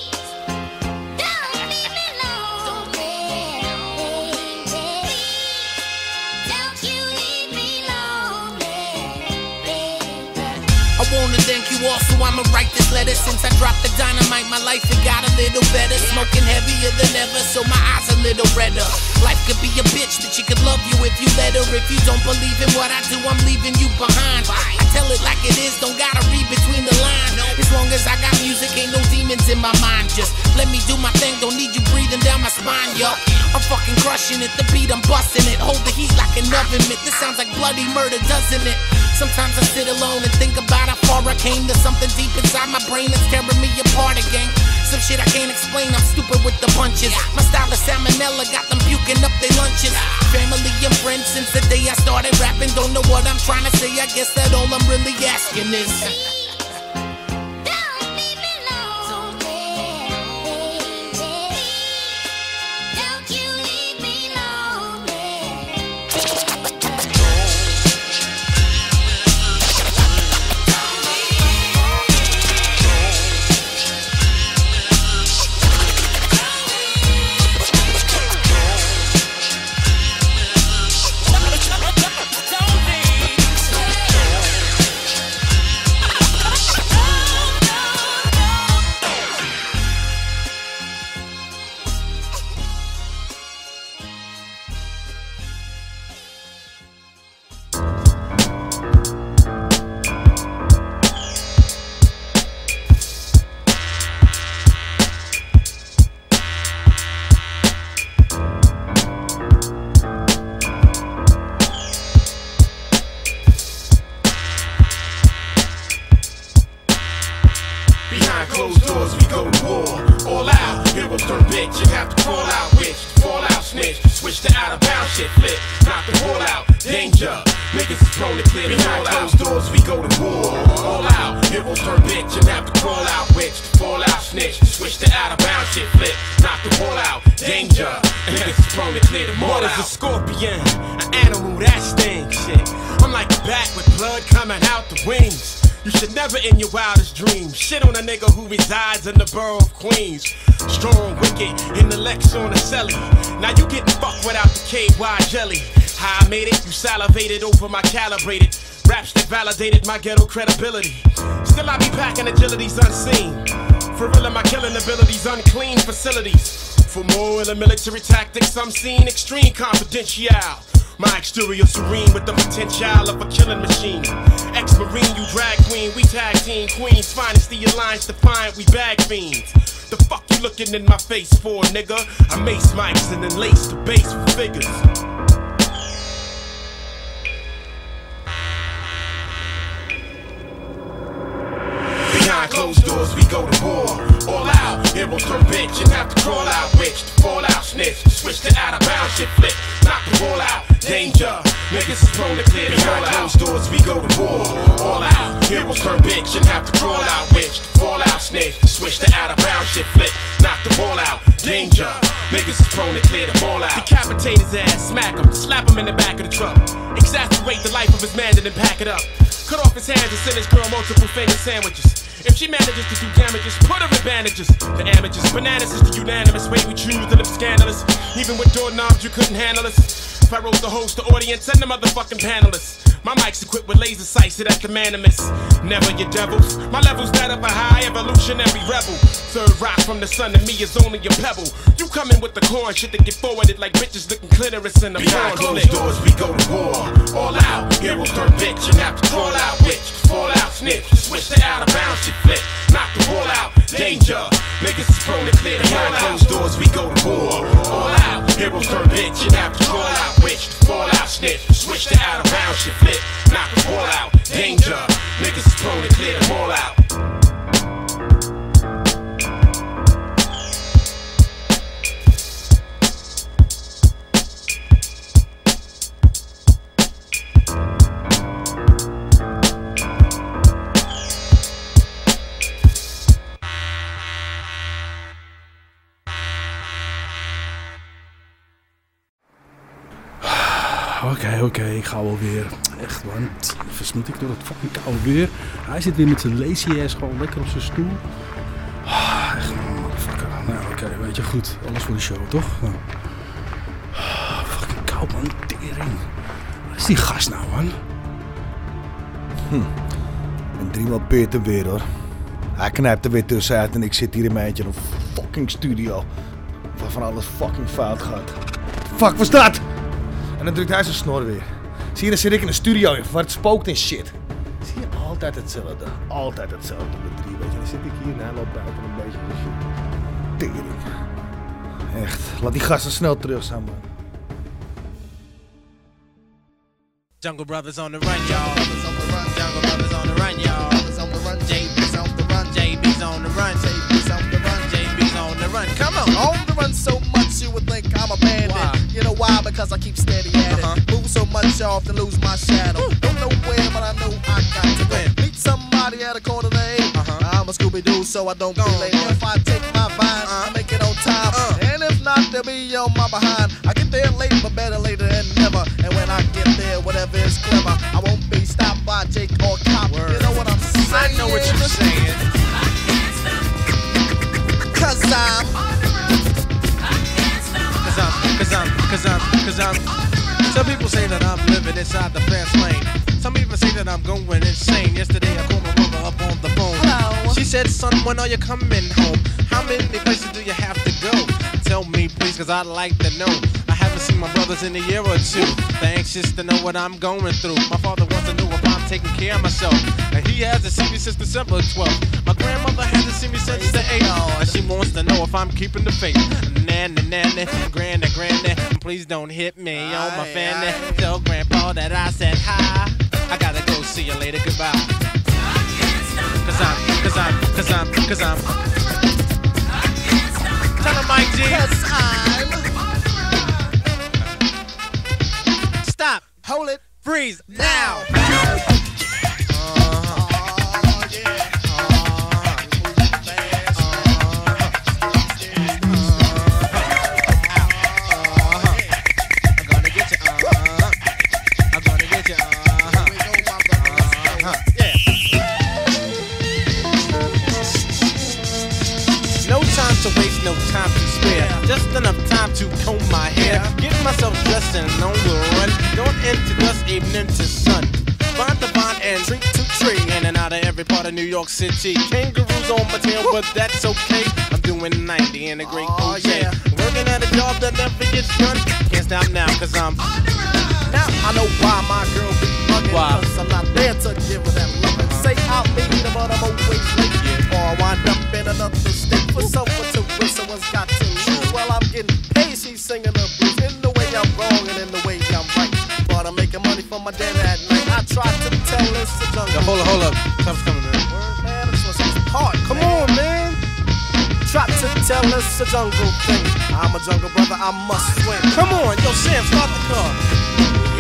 letter. Since I dropped the dynamite, my life it got a little better. Smoking heavier than ever, so my eyes a little redder. Life could be a bitch, but she could love you if you let her. If you don't believe in what I do, I'm leaving you behind. I tell it like it is, don't gotta read between the lines. As long as I got music, ain't no demons in my mind. Just let me do my thing, don't need you breathing down my spine, yo. I'm fucking crushing it, the beat, I'm busting it. Hold the heat like an oven mitt. This sounds like bloody murder, doesn't it? Sometimes I sit alone and think about how far I came. There's something deep inside my brain that's tearing me apart again. Some shit I can't explain, I'm stupid with the punches. My style is salmonella, got them puking up their lunches. Family and friends since the day I started rapping. Don't know what I'm trying to say, I guess that all I'm really asking is. Over my calibrated. Raps that validated my ghetto credibility. Still I be packing agilities unseen. For real, my killing abilities, unclean facilities. For more in the military tactics, I'm seeing extreme confidential. My exterior serene with the potential of a killing machine. Ex Marine, you drag queen, we tag team queens. Finest the alliance defiant, we bag fiends. The fuck you looking in my face for, nigga? I mace mics and then lace the bass with figures. Closed doors, we go to war. All out, heroes turn bitch and have to crawl out, witch. Fall out, snitch. Switch to out of bounds, shit flip. Knock the wall out, danger. Niggas is prone to clear the Behind closed doors, we go to war. All out, heroes turn bitch and have to crawl out, witch. Fall out, snitch. Switch to out of bounds, shit flip. Knock the wall out, danger. Niggas is prone to clear the ball out. Decapitate his ass, smack him, slap him in the back of the truck. Exasperate the life of his man and then pack it up. Cut off his hands and send his girl multiple finger sandwiches. If she manages to do damages, put her in bandages. The amateurs, bananas is the unanimous way we choose to live scandalous. Even with doorknobs, you couldn't handle us. If I rose the host, the audience, and the motherfucking panelists. My mic's equipped with laser sights, so that's the manimus. Never your devils. My level's that of a high evolutionary rebel. Third rock from the sun to me is only a pebble. You coming with the corn shit that get forwarded like bitches looking clitoris in the Behind closed doors, we go to war. All out, heroes turn bitch and have to crawl out, witch. Fall out, snitch. Switch to out of bounds, shit flip. Knock the wall out, danger. Niggas is prone to clear the Behind closed doors, we go to war. All out, heroes turn bitch and have to crawl out, witch. Fall out, snitch. Switch to out of bounds, shit flip. Knock the wall out, danger. Niggas is prone to clear the mall out. Oké, oké, ik ga wel weer. Echt man, moet ik door het fucking koude weer. Hij zit weer met zijn lazy gewoon lekker op zijn stoel. Ah, echt motherfucker. Nou oké, weet je, goed. Alles voor de show, toch? Ah, fucking koud man, tering. Is die gast nou man? Hm. En driemaal peert hem weer hoor. Hij knijpt er weer tussenuit en ik zit hier in mijn eentje in een fucking studio. Waarvan alles fucking fout gaat. Fuck, was dat? En dan drukt hij zijn snor weer. Zie je, dan zit ik in een studio waar het spookt en shit. Zie je, altijd hetzelfde. Altijd hetzelfde met drie, weet je. Dan zit ik hier en hij loopt buiten een beetje de shit. Tering. Echt, laat die gasten snel terug zijn, man. Jungle Brothers on the run, y'all. Jungle Brothers on the run, y'all. JB's on the run. JB's on the run. JB's on the run. JB's on the run. Come on. On the run so much you would think I'm a bandit. You know why? Because I keep steady at it. Uh-huh. Move so much I often lose my shadow. Hmm. Don't know where, but I know I got to win. Meet somebody at a quarter to 8 I'm a Scooby Doo, so I don't be late. If I take my vine, I uh-huh. make it on time. Uh. And if not, they'll be on my behind. I get there late, but better later than never. And when I get there, whatever is clever, I won't be stopped by Jake or Cop. You know what I'm saying? I know what you're saying. Cause I'm. Cause I'm, cause I'm. Some people say that I'm living inside the fast lane. Some even say that I'm going insane. Yesterday I called my mother up on the phone. Hello. She said, son, when are you coming home? How many places do you have to go? Tell me, please, cause I'd like to know. I haven't seen my brothers in a year or two. They're anxious to know what I'm going through. My father wants to know I'm taking care of myself. And he hasn't seen me since December 12th. My grandmother hasn't seen me since the 8th. And she wants to know if I'm keeping the faith. Nanny, nanny, granny, granny, please don't hit me on my fanny. Tell grandpa that I said hi. I gotta go see you later, goodbye. Cause I'm, cause I'm, cause I'm, cause I'm. Tell him Mike G. Cause I'm. Stop. Hold it. Freeze now. time to waste, no time to spare. Just enough time to comb my hair. Get myself dressed and on the run. Going into dusk, evening to sun. Find the vine and drink to tree. In and out of every part of New York City. Kangaroos on my tail, but that's okay. I'm doing 90 in a great oh, yeah. Working at a job that never gets done. Can't stop now, cause I'm now I know why my girl be bugging Cause I'm not there to give her that love Say I'll be her but I'm always late I wind up in another state for someone to win. Someone's got to lose. While I'm getting paid, she's singing the blues. In the way I'm wrong and in the way I'm right. But I'm making money for my dad at night. I try to tell this to jungle. Yeah, hold up, hold up. Time's coming, man. Word, man. Hard. Come man. on, man. Try to tell us a jungle thing. I'm a jungle brother, I must win. Come on, yo, Sam, start the car.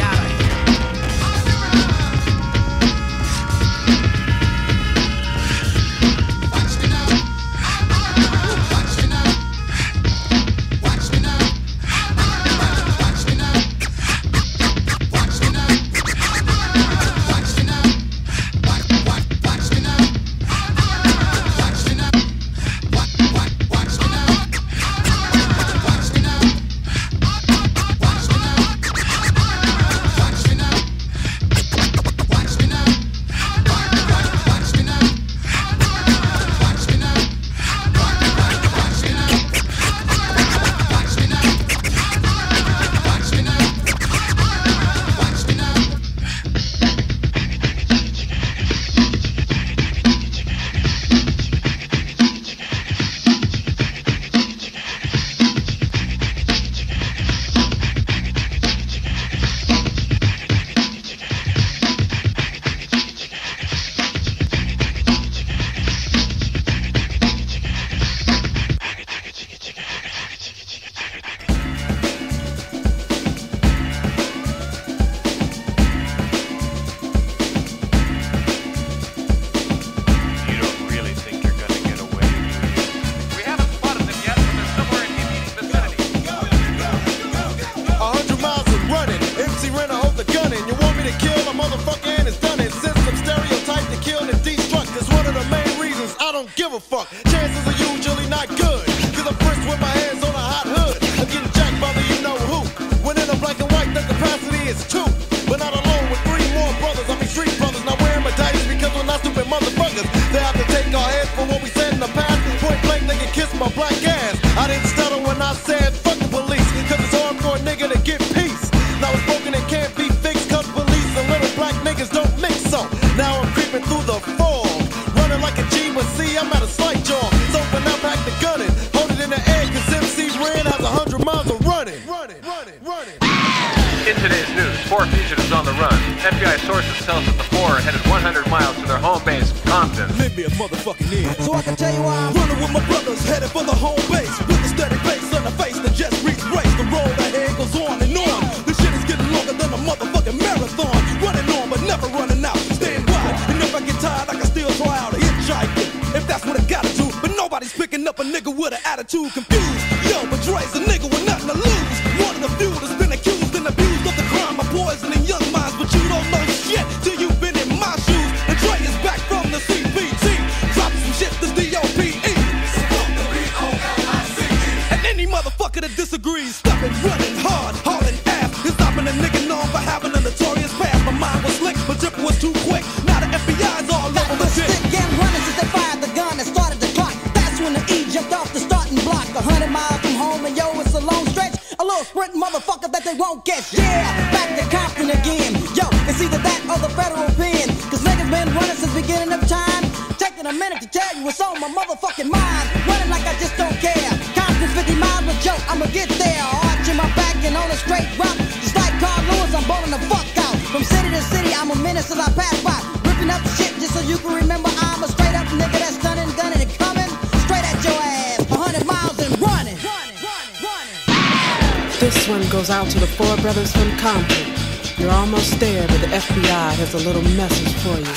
To the four brothers from Compton. You're almost there, but the FBI has a little message for you.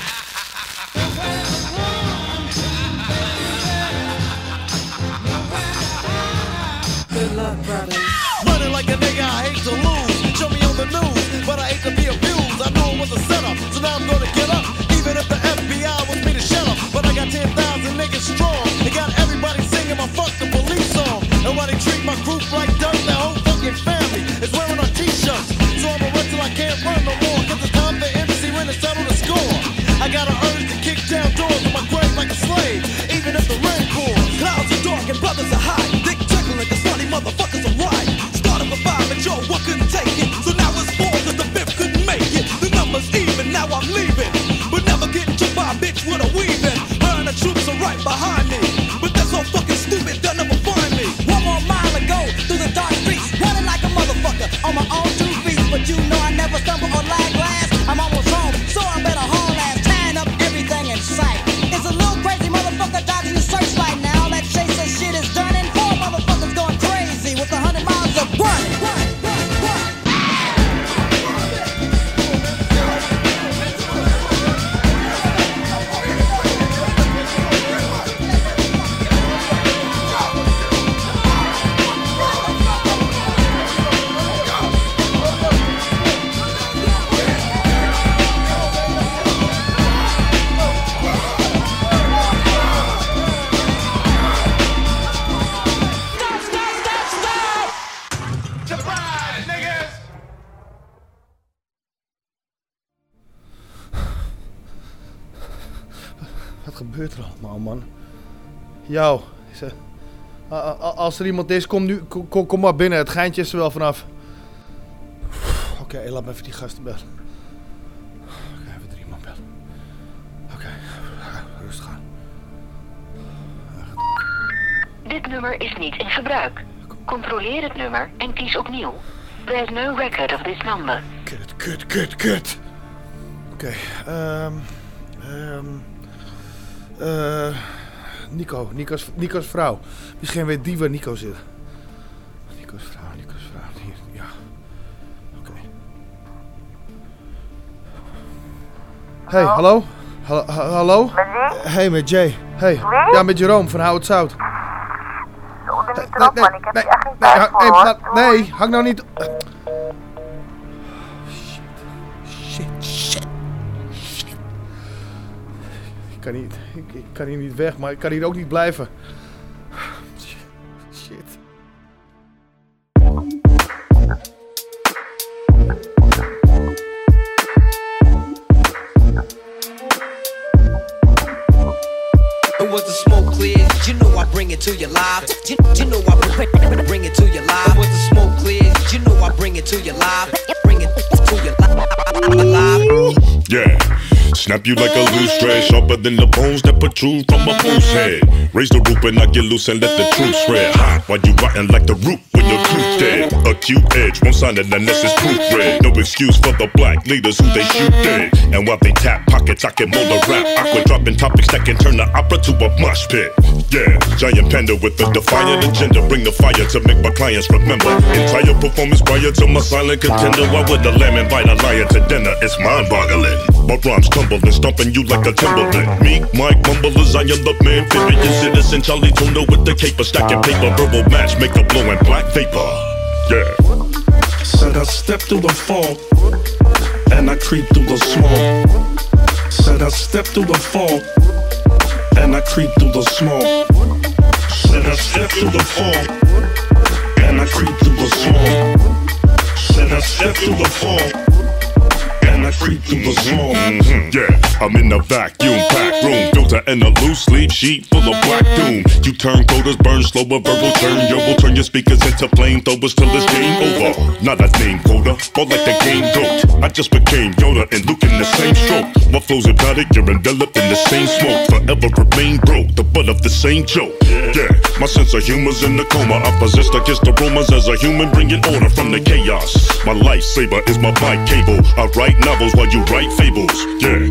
Running like a nigga, I hate to lose. Show me on the news, but I hate to be abused. I knew it was a setup, so now I'm gonna get up. Even if the FBI wants me to shut up. But I got 10,000 niggas strong. Yo, als er iemand is, kom, nu, kom, maar binnen. Het geintje is er wel vanaf. Oké, laat me even die gasten bellen. Oké, even drie man bellen. Oké, rustig aan. Dit nummer is niet in gebruik. Controleer het nummer en kies opnieuw. There's no record of this number. Kut, kut, kut, kut. Oké, ehm... ehm... eh... Nico, Nico's, Nico's vrouw. Misschien weet die waar Nico zit. Nico's vrouw, Nico's vrouw. Hier, ja. Oké. Hey, hallo? Hallo? ha- hallo? Met wie? Hey, met Jay. Hey. Wie? Ja, met Jeroen van Hou het Zout. Doe er niet erop, man. Ik heb hier echt geen Nee, tijd hang, voor, nee, maar- nee, hang nou niet... Shit, shit. Kan, niet, ik, ik kan hier niet weg, maar ik kan hier ook niet blijven. You like a loose thread, sharper than the bones that protrude from a fool's head. Raise the roof and I get loose and let the truth spread. Hot while you rotten like the root when your tooth dead. Acute edge, won't sign it unless it's proofread. No excuse for the black leaders who they shoot dead. And while they tap pockets, I can mold a rap. Aqua dropping topics that can turn the opera to a mosh pit. Yeah, giant panda with a defiant agenda. Bring the fire to make my clients remember. Entire performance prior to my silent contender. Why would the lamb invite a lion to dinner? It's mind boggling. My rhymes tumble and stomping you like a Timberland. Meek, Mike, mumblers, I am the man. Amphibian citizen, Charlie Tuna with the caper. Stacking paper, verbal match, make a blowing black vapor. Yeah. Said I step through the fog and I creep through the smoke. Said I step through the fog and I creep through the smoke. Said I step through the fog and I creep through the smoke. Said I step through the fog I creep through the. Mhm, Yeah, I'm in the vacuum pack room, filter and a loose sleep sheet full of black doom. You turn coders, burn slower, verbal turn. Yo, will turn your speakers into flamethrowers till it's game over. Not a name coder, more like the game goat. I just became Yoda and Luke in the same stroke. My flow's hypnotic, you're enveloped in the same smoke. Forever remain broke, the butt of the same joke. Yeah, my sense of humor's in the coma. I possess against the rumors as a human, bringing order from the chaos. My lifesaver is my bike cable. I write novels while you write fables. Yeah,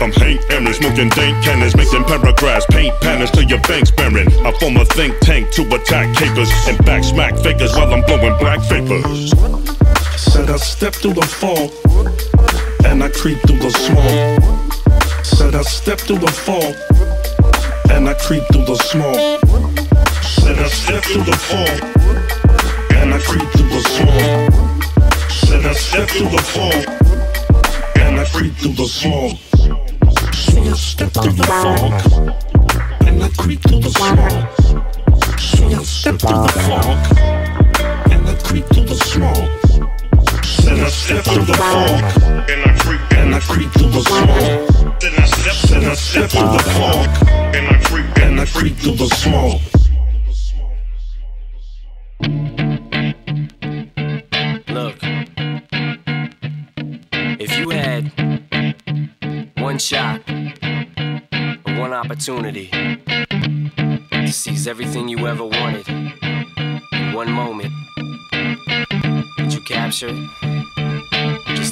I'm Hank Aaron, smoking dank cannons, making paragraphs, paint patterns till your bank's barren. I form a think tank to attack capers and back smack fakers while I'm blowing black vapors. Said I step through the fog and I creep through the small. Said I step through the fog and I creep through the small. Said I step through the fog and I creep through the small. Said I step through the fog creep through the smog. Swing a step through the fog. And I creep through the smog. Swing a step through the fog. And I creep through the smog. Send I step through the fog. And I creep through the smog. Then I step, through the fog. And I creep through the smog. one shot, one opportunity to seize everything you ever wanted in one moment that you captured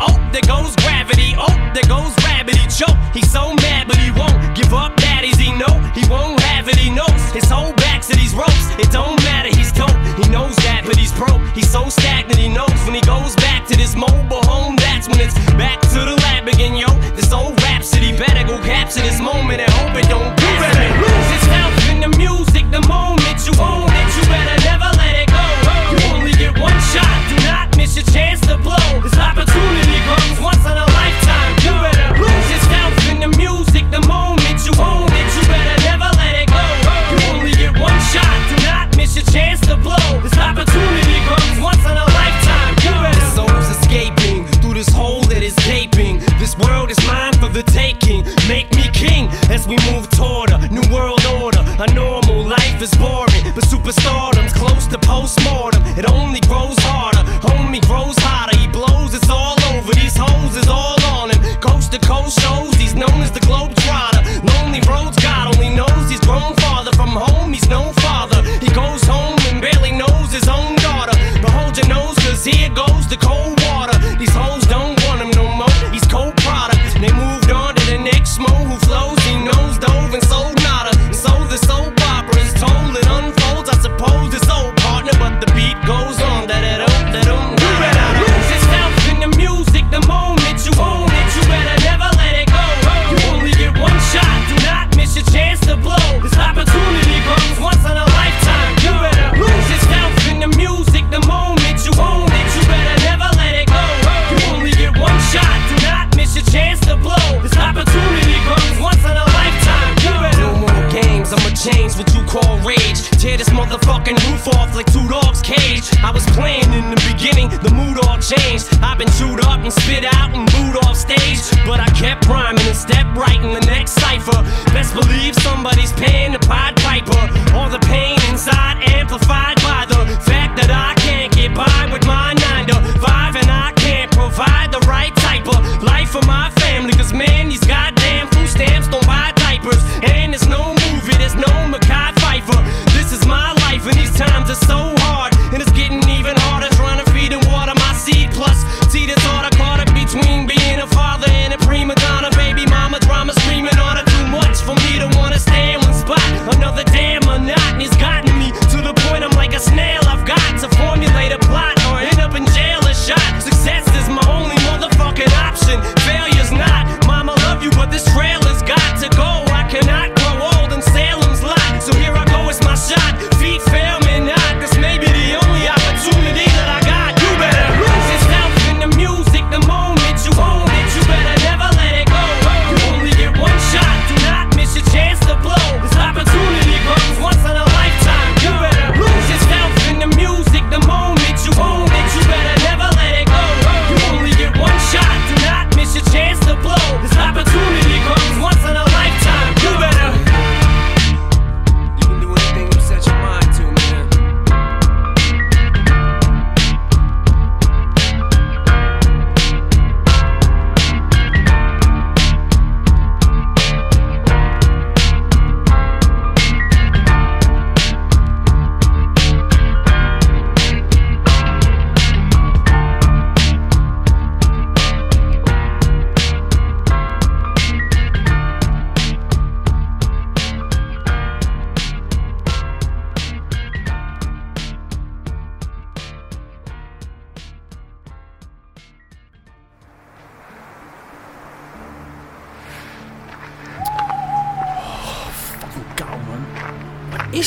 Oh, there goes gravity. Oh, there goes gravity. Joe, He's so mad, but he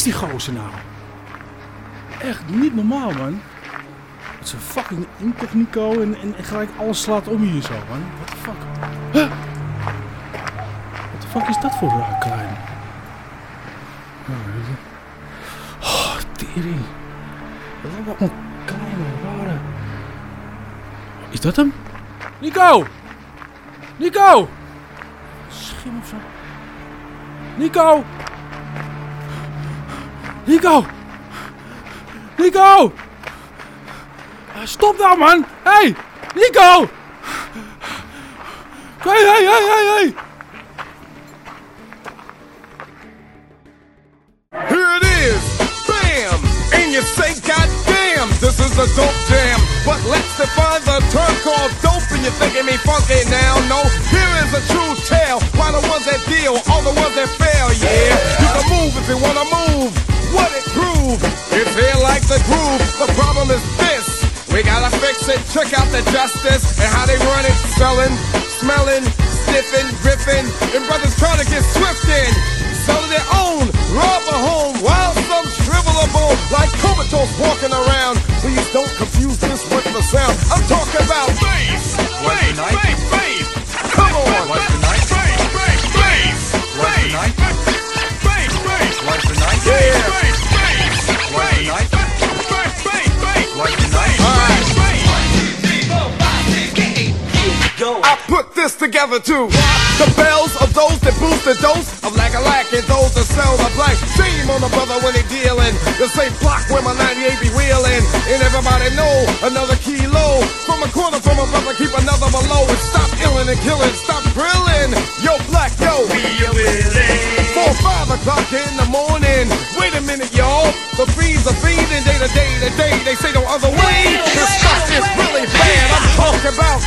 die gozer nou? Echt niet normaal, man. Het is een fucking incognito en, en, gelijk alles slaat om hier zo, man. What the fuck? What the fuck is dat voor een klein? Oh, tering. Dat is allemaal kleine, rare... Is dat hem? Nico! Nico! Schim of zo. Nico! Nico! Nico! Stop nou, man! Hey! Nico! Hey, hey, hey, hey, hey! Here it is, bam! And you say, God damn, this is a dope jam. But let's define the term called dope, and you're thinking me funky now. No, here is a true tale. Why the ones that deal, all the ones that fail, yeah. You can move if you wanna move. What it prove? It's here like the groove. The problem is this. We gotta fix it, check out the justice and how they run it, selling, smelling, sniffing, riffing, and brothers trying to get swift in, selling their own, rob a home, while some shrivel a bone, like comatose walking around. Please don't confuse this with the sound. I'm talking about bass, bass, bass, bass. Come on, together too. The bells of those that boost the dose of lack a lack and those that sell the black. Shame on the brother when they dealing. The same block where my 98 be wheeling. And everybody know another kilo. From a corner from a brother, keep another below. And stop illing and killing, stop grilling. Yo, black, yo. Four, five o'clock in the morning. Wait a minute, y'all. The fiends are feeding day to day to day. They say no other way. This stuff is really bad. I'm talking about.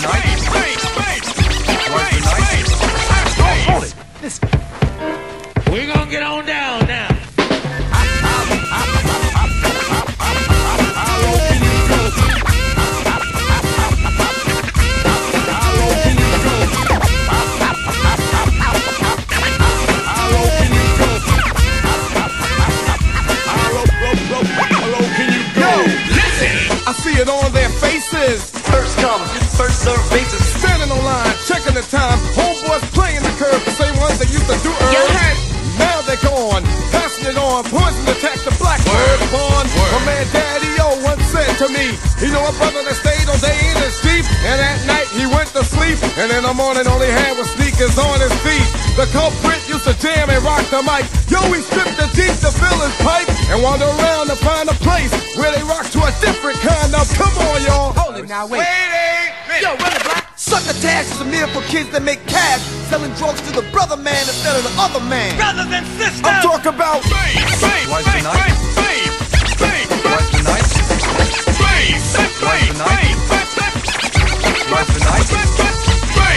Hold first serve basis. Standing on line, checking the time. Homeboys playing the curve, the same ones they used to do earn. Now they're gone, passing it on. Poison attack the blackbird upon. My man Daddy O once said to me, he know a brother that stayed all day in his Jeep, and at night he went to sleep, and in the morning all he had was sneakers on his feet. The culprit used to jam and rock the mic. Yo, he stripped the Jeep to fill his pipe and wander around to find a place where they rock to a different kind of. Come on, y'all. Hold it now, wait. Yo, run black. Sucker tax is a meal for kids that make cash, selling drugs to the brother man instead of the other man. Brothers than sisters. I'm talking about the night? The night? The night? The? The night? The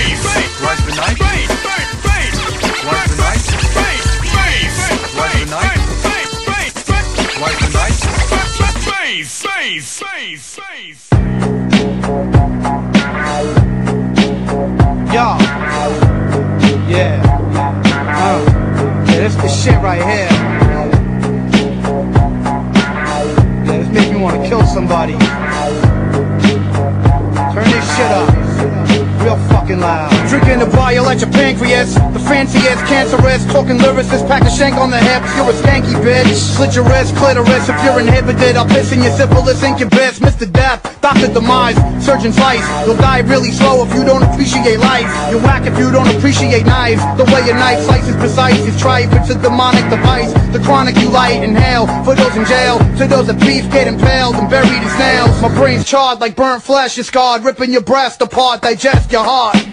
night? The night? The night? Shit right here. Yeah, this makes me want to kill somebody. Turn this shit up. Real fucking loud. Drinking the bile at your pancreas. The fanciest, cancerous. Talking lyricist, pack a shank on the hips. You're a skanky bitch. Slit your wrist, clitoris. If you're inhibited, I'll piss in your syphilis incubus. Mr. Death, Dr. Demise, Surgeon Slice. You'll die really slow if you don't appreciate life. You're whack if you don't appreciate knives. The way a knife slices precise is tripe. It's a demonic device. The chronic you light, inhale. For those in jail, to those at beef, get impaled and buried in snails. My brain's charred like burnt flesh. It's scarred, ripping your breast apart. Digest your heart.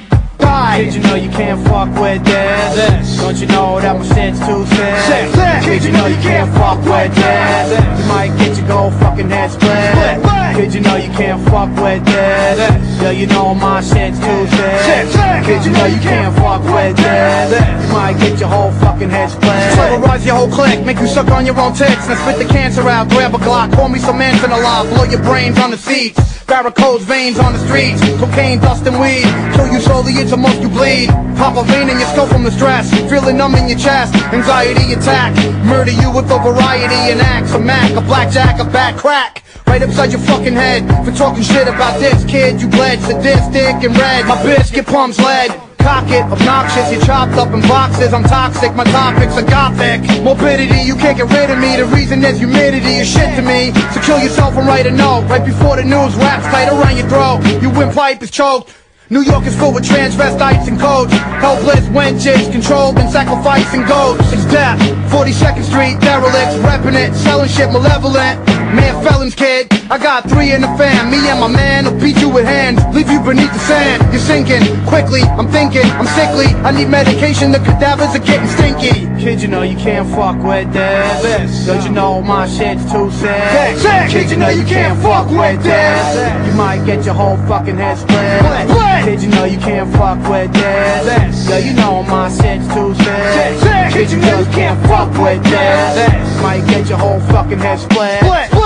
Die. Did you know you can't fuck with this? Don't you know that my shit's too thin? Did you know you can't fuck with this? You might get your gold fucking head split. Did you know you can't fuck with this? Yo, you know my shit's too thin. Did you know you can't fuck with this? You might get your whole fucking head split. Terrorize your whole clique, make you suck on your own tits. Now spit the cancer out, grab a Glock, pour me some Antonov, blow your brains on the seats. Varicose veins on the streets, cocaine, dust and weed. Kill you slowly, a month you bleed. Pop a vein in your skull from the stress. Feeling numb in your chest, anxiety attack. Murder you with a variety and axe. A Mac, a blackjack, a back crack. Right upside your fucking head for talking shit about this kid. You bled sadistic and red. My biscuit palms lead. Cock it, obnoxious, you chopped up in boxes. I'm toxic, my topics are gothic. Morbidity, you can't get rid of me. The reason is humidity is shit to me. So kill yourself and write a note. Right before the news wraps tight around your throat. Your windpipe is choked. New York is full with transvestites and codes. Helpless wenches, controlled and sacrificing goats. It's death. 42nd Street, derelicts, repping it, selling shit malevolent. Man, felons, kid. I got three in the fam. Me and my man will beat you with hands, leave you beneath the sand. You're sinking quickly. I'm thinking, I'm sickly. I need medication. The cadavers are getting stinky. Kid, you know you can't fuck with this. Cause you know my shit's too sick. sick. Kid, you know you can't fuck with this. You might get your whole fucking head split. Kid, you know you can't fuck with this. Yeah, you know my shit's too sick. Kid, you know you can't fuck with this. Might get your whole fucking head split.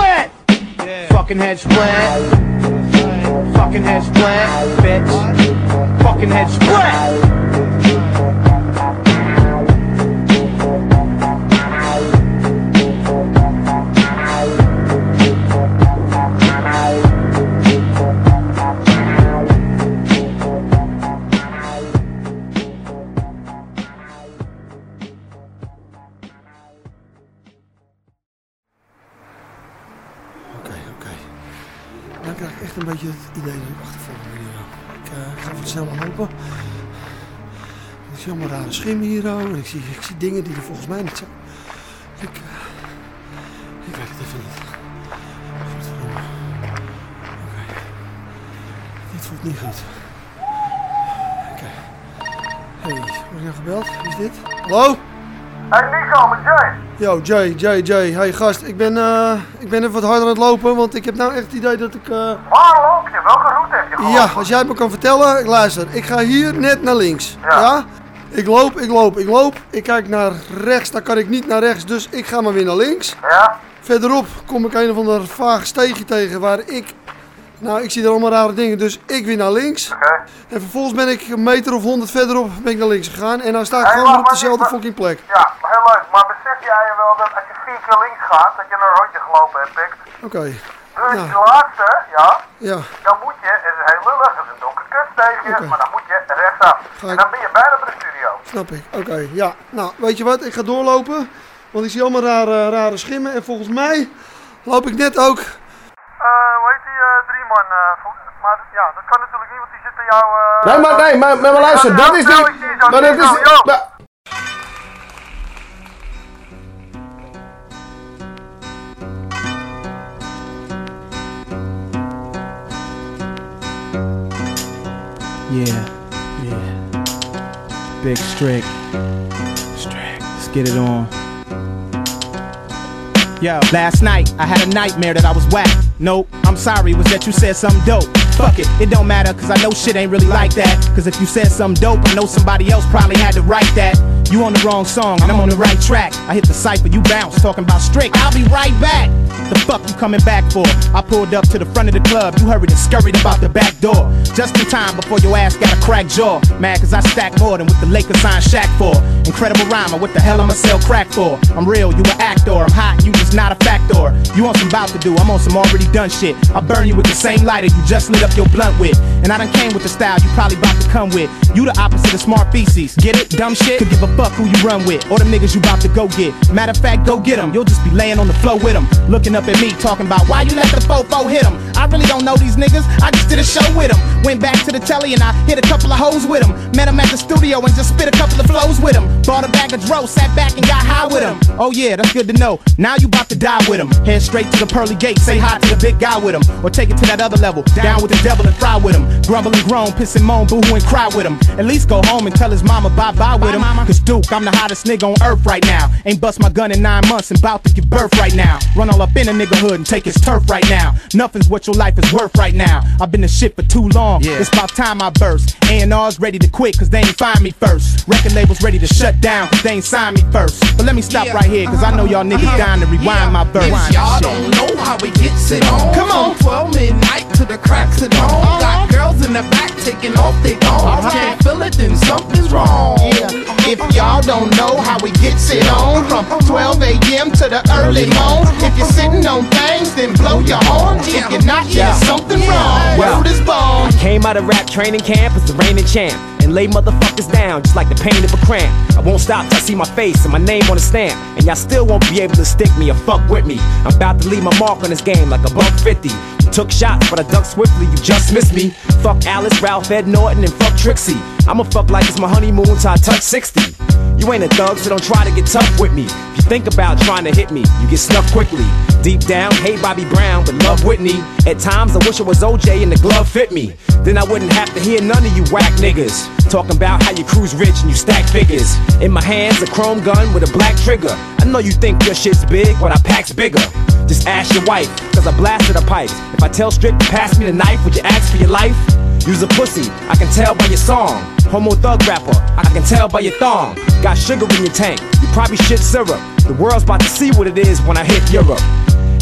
Fucking head split. Fucking head split, bitch. Fucking head split. Een beetje het idee dat ik achtervolg hier. Ik eh, ga even snel lopen. Ik zie allemaal rare schimmen hier oh, en ik zie, ik dingen die er volgens mij niet zijn. Ik, eh, ik weet het even niet. Oké. Dit voelt niet goed. Oké. Hey, word ik nou gebeld? Wie is dit? Hallo? Hey Nico, met Jay. Yo, Jay, Jay, Jay. Hey gast, ik ben, eh, ik ben even wat harder aan het lopen, want ik heb nou echt het idee dat ik... eh, Waar loop je? Welke route heb je gelopen? Ja, als jij me kan vertellen, ik luister. Ik ga hier net naar links. Ja. Ik loop, ik loop, ik loop. Ik kijk naar rechts, dan kan ik niet naar rechts, dus ik ga maar weer naar links. Ja. Verderop kom ik een of ander vaag steegje tegen waar ik... Nou, ik zie er allemaal rare dingen, dus ik weer naar links. En vervolgens ben ik een meter of honderd verderop ben ik naar links gegaan. En nou sta ik Hey, gewoon weer op dezelfde fucking plek. Ja, heel leuk. Maar besef jij wel dat als je vier keer links gaat, dat je een rondje gelopen hebt, pikt? Oké. Dus Ja. die laatste, ja, Ja. dan moet je, het is heel lullig, het is een donker kut tegen je, Oké. maar dan moet je rechtsaf. Ga En dan ben je bijna bij de studio. Snap ik. Oké, ja. Nou, weet je wat? Ik ga doorlopen. Want ik zie allemaal rare, rare schimmen. En volgens mij loop ik net ook... Eh, hoe heet die eh, drie man? eh, maar ja, dat kan natuurlijk niet, want die zit bij jou... eh, Nee, maar, nee, maar, maar, maar luister, dat is nou, niet... Maar dat is... maar- Yeah, yeah. Big Strick. Strick. Let's get it on. Yo, last night I had a nightmare that I was whack. Nope, I'm sorry, was that you said something dope. Fuck it, it don't matter, cause I know shit ain't really like that. Cause if you said something dope, I know somebody else probably had to write that. You on the wrong song, and I'm on the right track. I hit the cipher, you bounce, talking about Strick. I'll be right back. The fuck you coming back for? I pulled up to the front of the club, you hurried and scurried about the back door. Just in time before your ass got a cracked jaw. Mad cause I stack more than what the Lakers signed Shaq for. Incredible rhymer, what the hell I'ma sell crack for? I'm real, you an actor. I'm hot, you just not a factor. You on some bout to do, I'm on some already done shit. I burn you with the same lighter you just lit up your blunt with. And I done came with the style you probably about to come with. You the opposite of smart feces. Get it? Dumb shit? Could give a fuck who you run with. Or the niggas you about to go get. Matter of fact, go get them. You'll just be laying on the floor with them. Looking up at me, talking about why you let the fofo hit them. I really don't know these niggas. I just did a show with them. Went back to the telly and I hit a couple of hoes with them. Met them at the studio and just spit a couple of flows with them. Bought a bag of dro, sat back and got high with them. Oh yeah, that's good to know. Now you about to die with them. Head straight to the pearly gate, say hi to the big guy with him. Or take it to that other level, down with the devil and fry with him. Grumble and groan, piss and moan, boohoo and cry with him. At least go home and tell his mama bye bye with him. Cause Duke, I'm the hottest nigga on earth right now. Ain't bust my gun in nine months and bout to give birth right now. Run all up in a nigga hood and take his turf right now. Nothing's what your life is worth right now. I've been the shit for too long. Yeah. It's about time I burst. A&R's ready to quit cause they ain't find me first. Record labels ready to shut down cause they ain't sign me first. But let me stop right here cause I know y'all niggas uh-huh. dying to rewind my verse. Y'all don't know how it gets it on. Come on. From 12 midnight to the crack it on. Got uh-huh. girls in the back taking off their thongs. Can't feel it, then something's wrong. Yeah. If y'all don't know how we gets it on from uh-huh. 12 a.m. to the early morn. If you're sitting on things, then blow oh, your horn. If you're not, yeah, something wrong. Well, Word is born. I came out of rap training camp as the reigning champ and lay motherfuckers down just like the pain of a cramp. I won't stop till I see my face and my name on a stamp, and y'all still won't be able to stick me or fuck with me. I'm about to leave my mark on this game like a buck 50. Took shots, but I ducked swiftly. You just missed me. Fuck Alice, Ralph, Ed Norton, and fuck Trixie. I'ma fuck like it's my honeymoon till I touch 60. You ain't a thug, so don't try to get tough with me. If you think about trying to hit me, you get snuffed quickly. Deep down, hate Bobby Brown, but love Whitney. At times, I wish it was OJ and the glove fit me. Then I wouldn't have to hear none of you whack niggas. Talking about how you cruise rich and you stack figures. In my hands, a chrome gun with a black trigger. I know you think your shit's big, but I pack's bigger. Just ask your wife, cause I blasted her pipes. If I tell Strick to pass me the knife, would you ask for your life? Use a pussy, I can tell by your song. Homo thug rapper, I can tell by your thong. Got sugar in your tank, you probably shit syrup. The world's about to see what it is when I hit Europe.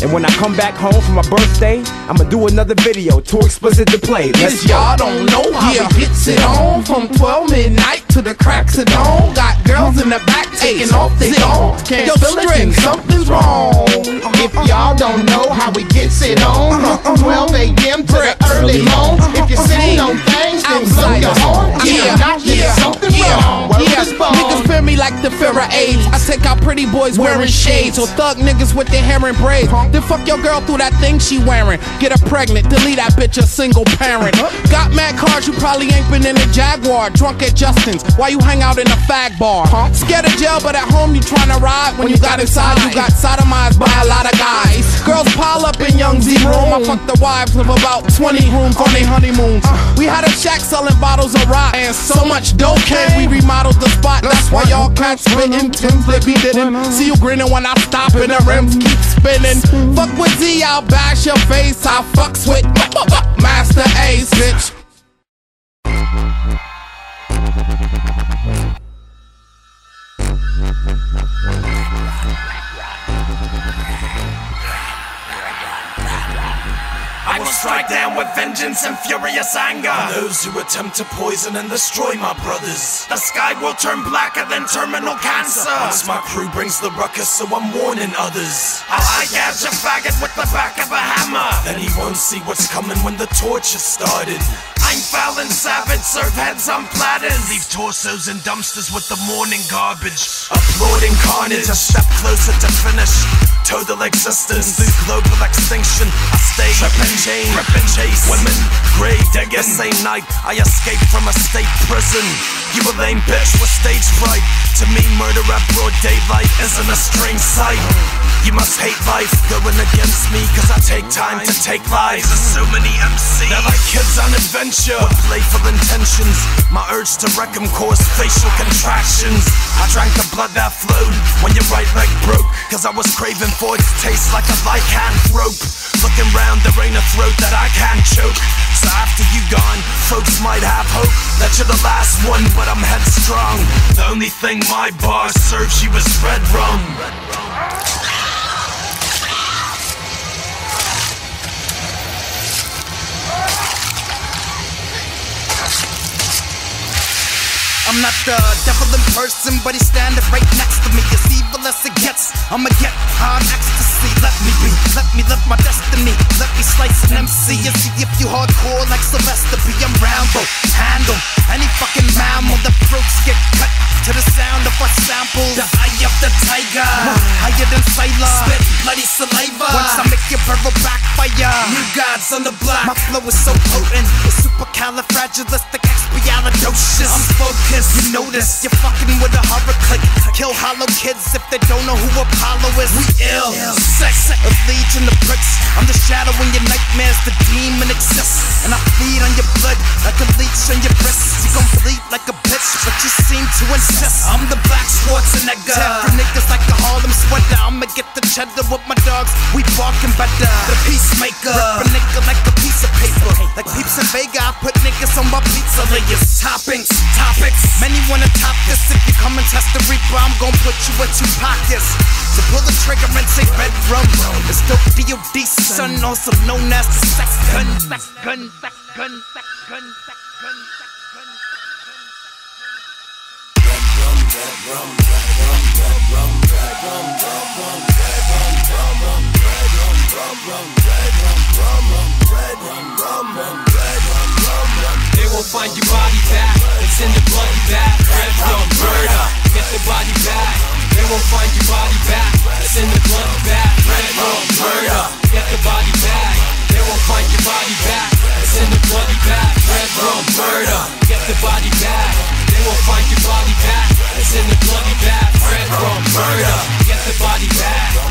And when I come back home for my birthday, I'ma do another video too explicit to play. Let's Cause y'all don't know how Yeah. we gets it on from 12 midnight to the cracks of dawn. Got girls in the back taking off their thongs. Can't Yo, feel it, something's wrong. If y'all don't know how we gets it on from uh-huh. 12 a.m. to the early morn. Uh-huh. If you're uh-huh. sitting on things, then blow your horn. Not, then something wrong. Word yeah. is born. Niggas fear me like the fear of AIDS. I take out pretty boys wearing shades, or thug niggas with their hair in braids. Then fuck your girl through that thing she wearing. Get her pregnant, delete that bitch a single parent. Got mad cars, you probably ain't been in a Jaguar. Drunk at Justin's, why you hang out in a fag bar? Scared of jail, but at home you tryna ride. When you got inside, you got sodomized by a lot of guys. Girls pile up in Young Zee room. I fuck the wives of about 20 grooms on their honeymoons. We had a shack selling bottles of rock and so much dope came. We remodeled the spot. That's why y'all cats spitting. Tim's they be didn't see you grinning when I stop and the rims keep spinning. Fuck with Z, I'll bash your face. I fucks with Masta Ace, bitch. Will strike down with vengeance and furious anger. On those who attempt to poison and destroy my brothers. The sky will turn blacker than terminal cancer. Once my crew brings the ruckus, so I'm warning others. I'll eye gouge a faggot with the back of a hammer. Then he won't see what's coming when the torch has started. I'm foul and savage, serve heads on platters. Leave torsos and dumpsters with the morning garbage. Applauding carnage, a step closer to finish. Total existence through global extinction. I stay trip and chain, rip and chase women, grave digging. The same night I escaped from a state prison. You a lame bitch with stage fright. To me, murder at broad daylight isn't a strange sight. You must hate life going against me, cause I take time to take lives. There's so many MCs. They're like kids on adventure with playful intentions. My urge to wreck 'em caused facial contractions. I drank the blood that flowed when your right leg broke. Cause I was craving for its taste like a lycanthrope. Looking round, there ain't a throat that I can't choke. So after you gone, folks might have hope that you're the last one, but I'm headstrong. The only thing my bar serves you is red rum. I'm not the devil in person, but he's standing right next to me. As evil as it gets, I'ma get on ecstasy. Let me be, let me live my destiny. Let me slice an MC and see if you hardcore like Sylvester. I'm Rambo, handle any fucking mammal. The throats get cut to the sound of our samples. The eye of the tiger, higher than Sailor. Spit bloody saliva. Once I make your barrel backfire, new gods on the block. My flow is so potent, it's supercalifragilisticexpialidocious. I'm focused, you notice you're fucking with a horror clique. Kill hollow kids if they don't know who Apollo is. We ill, sex, a legion of bricks. I'm the shadow in your nightmares, the demon exists, and I feed on your blood like a leech on your breast. You gon' bleed like a bitch, but you seem to insist. I'm the black Schwarzenegger. Tap for niggas like a Harlem sweater. I'ma get the cheddar with my dogs. We barking better. The peacemaker. Rip a nigga like a of paper. Like peeps in Vega, I put niggas on my pizza layers. Toppings, topics. Many wanna top this. If you come and test the reaper, I'm gon' put you with two pockets. So pull the trigger and say red rum. It's dope DOD son, also known as the sex gun. Sex gun, sex gun, sex gun, sex gun, sex gun. They won't find your body back. It's in the bloody bag. Red rum, murder. Get the body back. They won't find your body back. It's in the bloody bag. Red rum, murder. Get the body back. They won't find your body back. It's in the bloody bag. Red rum, murder. Get the body back. They won't find your body back. It's in the bloody bag. Red rum, murder. Get the body back.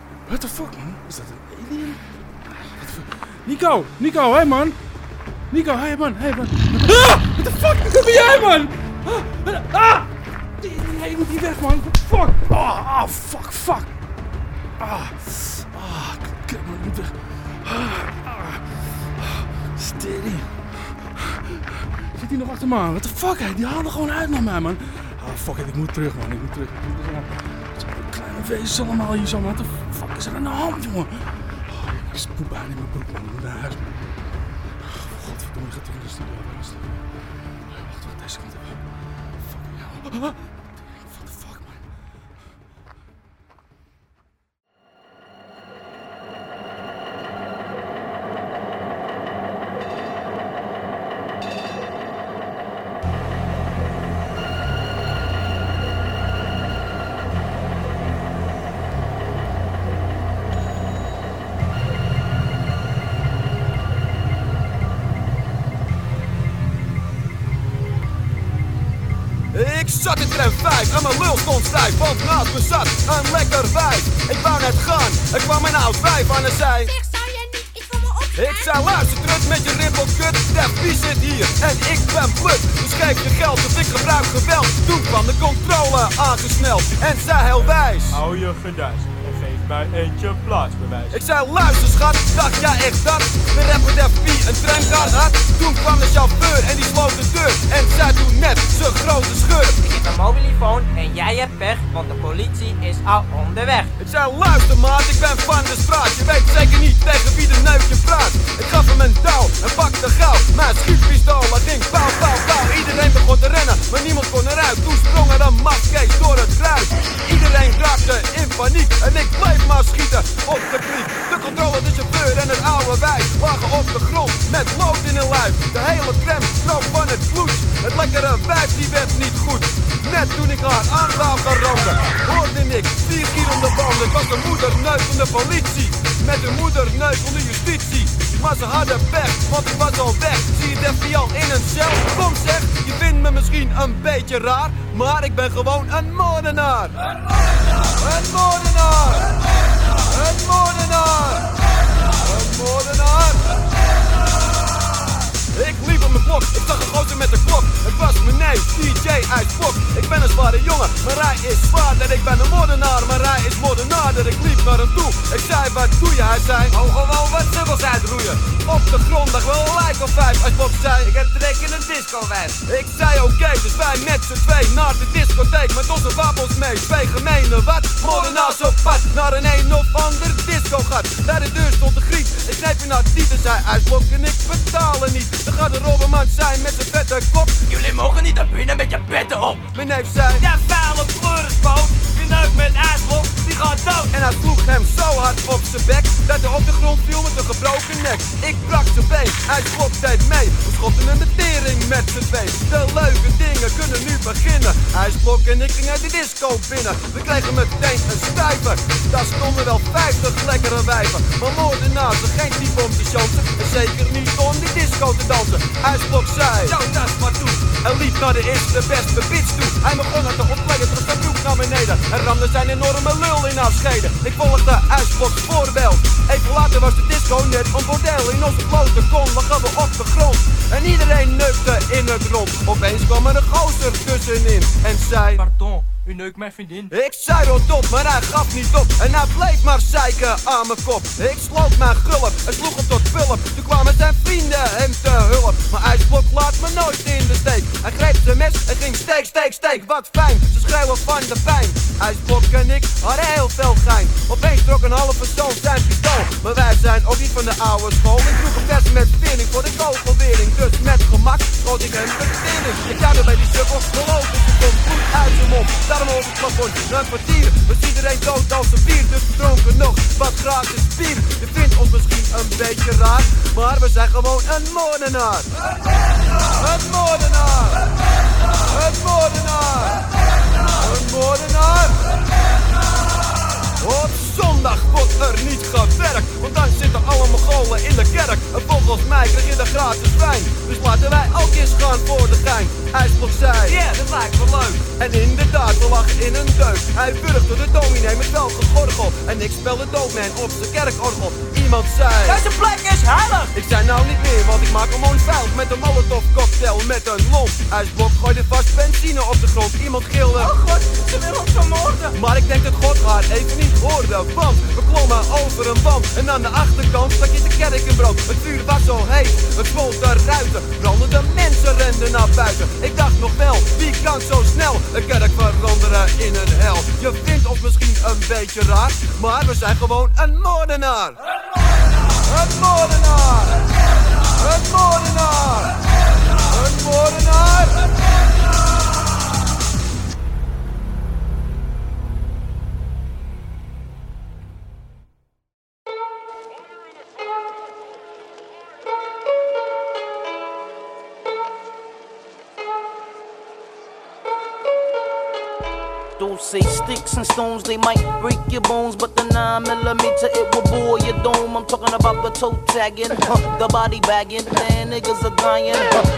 What the fuck, man? Is dat een alien? Nico, Nico, hey man. Nico, hey man, hey man. Ah! What the fuck? Wat ben jij, man? Ah! ah! Nee, ik moet hier weg, man. Fuck. Ah, ah, fuck, fuck. Ah, ah, kut, man, ik moet weg. Ah, ah, steady. Zit hij nog achter me aan? What the fuck, hè? Die haalde gewoon uit naar mij, man. Ah, fuck ik moet terug, man. Ik moet terug. Ik moet terug. Wezens allemaal hier zo. Wat de fuck is er aan de hand, jongen? Oh, ik spoed bijna in mijn broek, man. Ik moet naar huis, man. Oh, godverdomme, ik ga terug in de studio. Wacht, wacht, deze kant even. Fucking hell. Me zat een lekker wijf. Ik wou net gaan, er kwam een oud wijf aan en zei... Ik zei luister terug met je rimpelkut, Stef wie zit hier en ik ben plut. Dus geef je geld of ik gebruik geweld. Toen kwam de controle aangesneld en zei heel wijs. Hou je gedijs mij eentje plaatsbewijs. Ik zei luister schat, dacht jij echt dat. De rapper Def P een tramkaart had Toen kwam de chauffeur en die sloot de deur. En zei toen net zijn grote scheur. Ik heb een mobielefoon en jij hebt pech, want de politie is al onderweg. Ik zei luister maat, ik ben van de straat. Je weet zeker niet tegen wie de neuk je praat. Ik gaf hem een touw en pakte gauw Mijn schietpistool, dat ging pauw, pauw, pauw. Iedereen begon te rennen, maar niemand kon eruit. Toen sprong er een mafkees door het kruis. Iedereen raakte in paniek En ik bleef maar schieten. Op de kliek De controle, de chauffeur en het oude wijf Lagen op de grond met lood in hun lijf. De hele tram stroop van het bloed. Het lekkere wijf die werd niet goed. Net toen ik haar aan wou gaan randen Hoorde ik vier kier om de banden. Was de moederneus van de politie. Met de moederneus van de justitie maar ze hadden pech, want ik was al weg. Zie je Deffy al in een cel? Kom zeg, je vindt me misschien een beetje raar Maar ik ben gewoon een moordenaar. Een moordenaar. Een moordenaar. Een moordenaar. Ik liep op ik zag een gozer met een klok. Het was mijn neef, DJ uit Fok. Ik ben een zware jongen, mijn rij is zwaarder Ik ben een moordenaar, mijn rij is moordenaarder Ik liep naar hem toe, ik zei wat doe je? Hij zei, oh gewoon wat dubbels uitroeien. Op de grond lag wel een lijk of vijf. Als Bob zei, ik heb trek in een disco wijf Ik zei oké, dus wij met z'n twee naar de discotheek Met onze wapens mee, twee gemene wat Moordenaars op pad, naar een een of ander discogat. Bij de deur stond de griet, ik kneep je naar tieten Zei uitblok en ik betalen niet. Dan gaat de robberman zijn met zijn vette kop Jullie mogen niet naar binnen met je petten op. Mijn neef zei, Ja, vuile pleurispoot. Je neukt met ijsblok. Die gaat dood. En hij sloeg hem zo hard op zijn bek, dat hij op de grond viel met een gebroken nek. Ik brak zijn been, hij schopt deed mee. We schopten hem de tering met z'n twee. De leuke dingen kunnen nu beginnen. Hij sprok en ik ging uit de disco binnen. We kregen meteen een stuiver. Daar stonden wel 50 lekkere wijven. Maar moordenaars, geen type om te chansen. En zeker niet om die disco te dansen. Hij sprok zei, zo dat maar toe. En liep naar de eerste beste bitch toe. Hij begon het te ontkleden, terug zijn broek naar beneden. Zijn enorme lul in haar scheden. Ik volgde Uitsproks voorbeeld. Even later was de disco net een bordel. In onze blote kon lagen we op de grond. En iedereen neukte in het rond. Opeens kwam er een gozer tussenin en zei... Pardon, u neukt mijn vriendin. Ik zei rot op, maar hij gaf niet op. En hij bleef maar zeiken aan mijn kop. Ik sloot mijn gulp en sloeg hem tot pulp. Toen kwamen zijn vrienden hem te hulp. Maar IJsblok laat me nooit in de steek. Hij greep zijn mes en ging steek, steek, steek. Wat fijn, ze schreeuwen van de pijn. IJsblok en ik hadden heel veel gein. Opeens trok een halve persoon zijn pistool. Maar wij zijn ook niet van de oude school. Ik vroeg een vers met vering voor de kogelwering. Dus met gemak schoot ik hem de. Ik er bij die sukkel, ik, er komt bloed uit zijn mond. Daarom over het plafond, een kwartier was iedereen dood als een bier. Dus dronken nog wat gratis bier. Je vindt ons misschien een beetje raar, maar we zijn gewoon een moordenaar. Een moordenaar. Een moordenaar. Een moordenaar. Op zondag wordt er niet gewerkt, want dan zitten alle Mongolen in de kerk. En volgens mij krijg je de gratis wijn. Dus laten wij ook eens gaan voor de gein. IJsblok zei, ja, dat lijkt me leuk. En inderdaad, we lachen in een deuk. Hij burgde de dominee met welke gorgel. En ik spelde doodman op zijn kerkorgel. Iemand zei, Deze plek is heilig. ik zei nou niet meer, want ik maak hem vuil met een molotov cocktail met een lont. IJsblok gooide vast benzine op de grond. Iemand gilde, Oh god, ze willen ons vermoorden. maar ik denk dat God haar even niet hoorde. Want we klommen over een wand en aan de achterkant stak je de kerk in brand. Het vuur was zo heet, het smolt de ruiten. Brandende mensen renden naar buiten. Ik dacht nog wel, wie kan zo snel een kerk veranderen in een hel? Je vindt ons misschien een beetje raar, maar we zijn gewoon een moordenaar. Een moordenaar! Een moordenaar! Een moordenaar! Don't say sticks and stones, they might break your bones, but the 9 millimeter it will bore your dome. I'm talking about the toe tagging, the body bagging. Man, niggas are dying,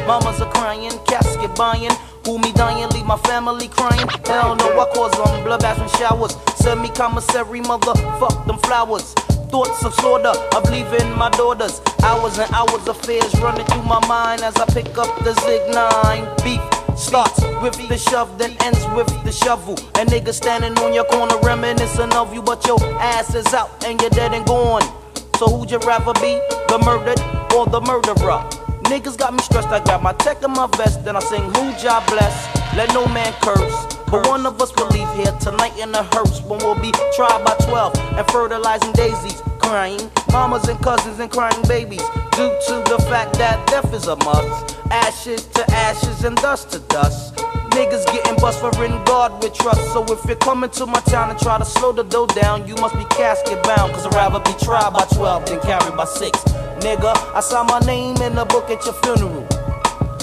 mamas are crying, casket buying. Who me dying, leave my family crying. Hell no, I cause them bloodbaths and showers. Send me commissary, mother, fuck them flowers. Thoughts of slaughter, of leaving my daughters. Hours and hours of fears running through my mind as I pick up the Zig 9. Beef starts with the shove, then ends with the shovel. And niggas standing on your corner reminiscing of you, but your ass is out and you're dead and gone. So who'd you rather be, the murdered or the murderer? Niggas got me stressed, I got my tech in my vest, then I sing who job bless, let no man curse. But one of us will leave here tonight in a hearse when we'll be tried by 12 and fertilizing daisies, crying mamas and cousins and crying babies due to the fact that death is a must. Ashes to ashes and dust to dust. Niggas getting bust for in God with trust. So if you're coming to my town and try to slow the dough down, you must be casket bound. Cause I'd rather be tried by 12 than carried by 6. Nigga, I saw my name in the book at your funeral.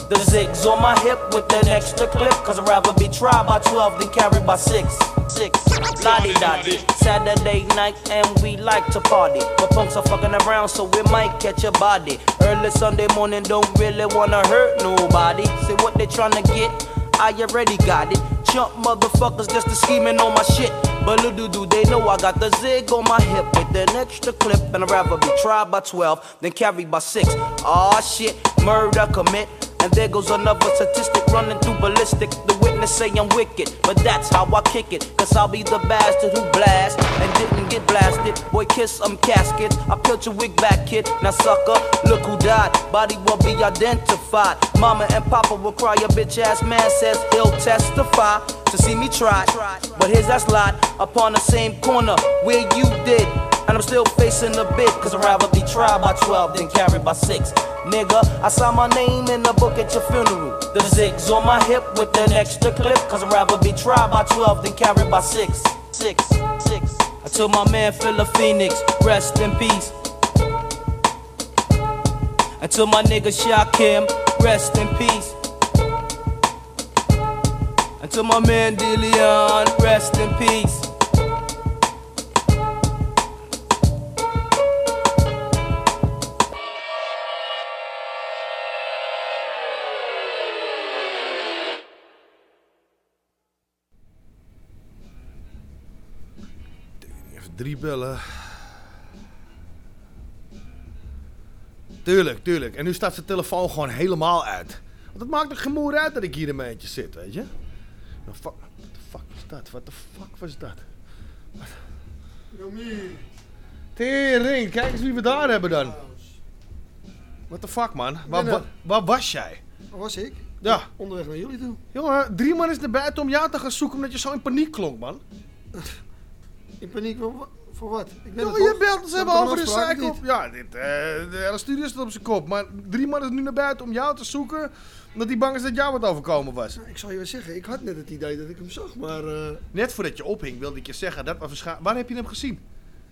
The zigs on my hip with an extra clip. Cause I'd rather be tried by 12 than carried by 6. 6. Lottie dotty. Saturday night and we like to party. But punks are fucking around so we might catch a body. Early Sunday morning don't really wanna hurt nobody. See what they tryna get? I already got it. Chump motherfuckers just to scheming on my shit. But little do do, they know I got the zig on my hip with an extra clip. And I'd rather be tried by 12 than carried by 6. Aw shit, murder commit. And there goes another statistic running through ballistic. The witness say I'm wicked, but that's how I kick it. Cause I'll be the bastard who blast and didn't get blasted. Boy, kiss some caskets. I peeled your wig back, kid. Now, sucker, look who died. Body won't be identified. Mama and Papa will cry. Your bitch ass man says he'll testify to see me try. But here's that slide upon the same corner where you did. And I'm still facing the bid, cause I'd rather be tried by 12 than carried by 6. Nigga, I saw my name in the book at your funeral. The zigs on my hip with an extra clip, cause I'd rather be tried by 12 than carried by 6. 6, 6. Until my man Philip Phoenix, rest in peace. Until my nigga Shakim, rest in peace. Until my man DeLeon, rest in peace. Drie bellen. Tuurlijk, tuurlijk. En nu staat zijn telefoon gewoon helemaal uit. Want het maakt er geen moer uit dat ik hier in mijn eentje zit, weet je? Nou, fuck, what the fuck was dat? What the fuck was dat? Tering, kijk eens wie we daar hebben dan. What the fuck, man? Waar, wa- waar was jij? Waar was ik? Ja. Onderweg naar jullie toe. Jongen, drie man is naar buiten om jou te gaan zoeken omdat je zo in paniek klonk, man. In paniek voor, voor wat? Ik ben je belt, ze Heb hebben over de niet? Ja, dit, eh, de hele studio staat op zijn kop. Maar drie man is nu naar buiten om jou te zoeken omdat hij bang is dat jou wat overkomen was. Ik zal je wel zeggen, ik had net het idee dat ik hem zag, maar eh, Net voordat je ophing wilde ik je zeggen, dat was waar heb je hem gezien?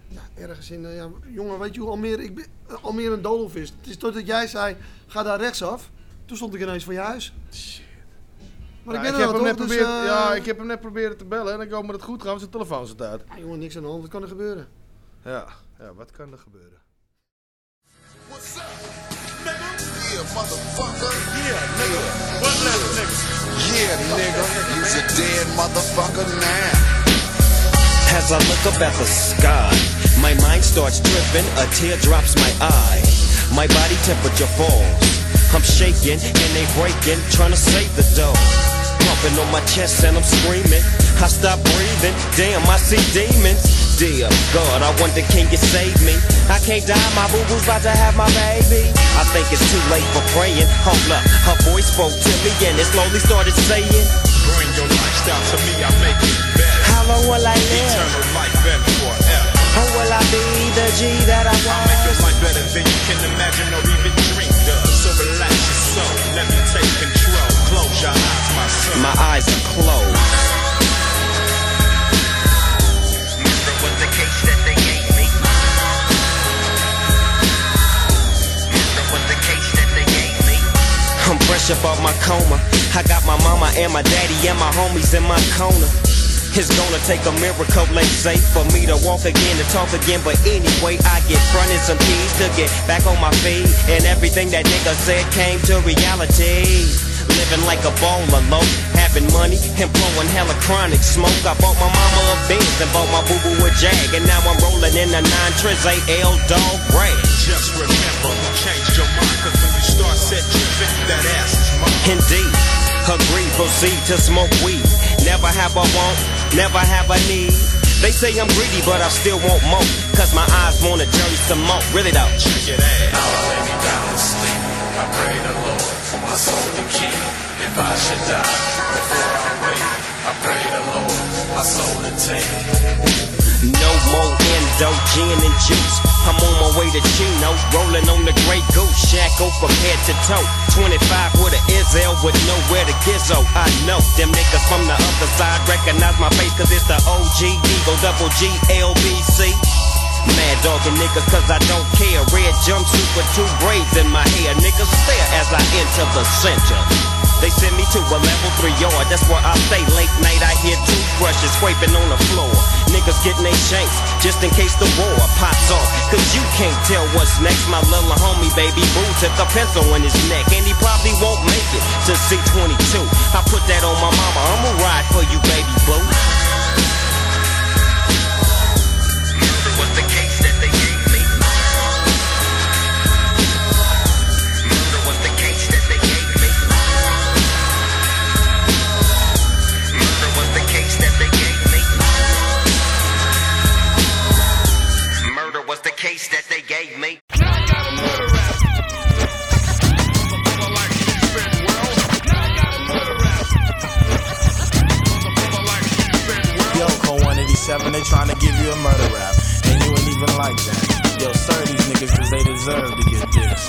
ja, ergens in, eh, ja, jongen, weet je hoe Almere, ik ben, Almere een doolhof is. Het is totdat jij zei, ga daar rechtsaf. Toen stond ik ineens voor je huis. Maar Ja, ik ben heb er hem net dus, proberen, eh, ja, ik heb hem net proberen te bellen en ik hoop dat het goed gaat, want zijn telefoon zit uit. ja, jongen, niks aan de hand, wat kan er gebeuren? Ja, ja, wat kan er gebeuren? Yeah, motherfucker. Yeah, nigga. What left, nigga? Yeah, nigga. You's a dead motherfucker now. As I look up at the sky, my mind starts dripping, a tear drops my eye. My body temperature falls. I'm shaking and they breaking, trying to save the dough. Pumping on my chest and I'm screaming. I stop breathing, damn, I see demons. Dear God, I wonder can you save me? I can't die, my boo boo's about to have my baby. I think it's too late for praying. Hold up, her voice spoke to me and it slowly started saying, Bring your lifestyle to me, I make it better. How long will I live? Eternal life and forever. Or will I be the G that I want? I'll make your life better than you can imagine or even dream of. So relax your soul, let me take control. Close your eyes, my eyes are closed. I'm fresh up off my coma. I got my mama and my daddy and my homies in my corner. It's gonna take a miracle, let's say, for me to walk again and talk again. But anyway, I get fronted some keys to get back on my feet. And everything that nigga said came to reality. Living like a baller, low, having money and blowing hella chronic smoke. I bought my mama a Benz and bought my boo boo a Jag. And now I'm rolling in a 9 Triz AL dog rag. Just remember, change your mind, cause when you start set tripping, that ass is mine. Indeed, agree, proceed to smoke weed. Never have a want, never have a need. They say I'm greedy, but I still want more. Cause my eyes wanna journey some more. Really though. Check it out. I lay me down to sleep. I pray the Lord my soul to keep. If I should die before I wake, I pray the Lord my soul to take. No more endo, gin and juice. I'm on my way to Chino, rolling on the Grey Goose. Shackled from head to toe. 25 with a Izzel with nowhere to gizzo. I know them niggas from the other side recognize my face cause it's the OG Eagle double G LBC. Mad dogging niggas cause I don't care. Red jumpsuit with two braids in my hair. Niggas stare as I enter the center. They send me to a level three yard. That's where I stay late night. I hear toothbrushes scraping on the floor. Niggas getting they shanks just in case the war pops off. Cause you can't tell what's next. My little homie, baby boo, took a pencil in his neck. And he probably won't make it to C22. I put that on my mama. I'ma ride for you, baby boo. 7, they trying to give you a murder rap. And you ain't even like that. Yo, sir, these niggas, cause they deserve to get this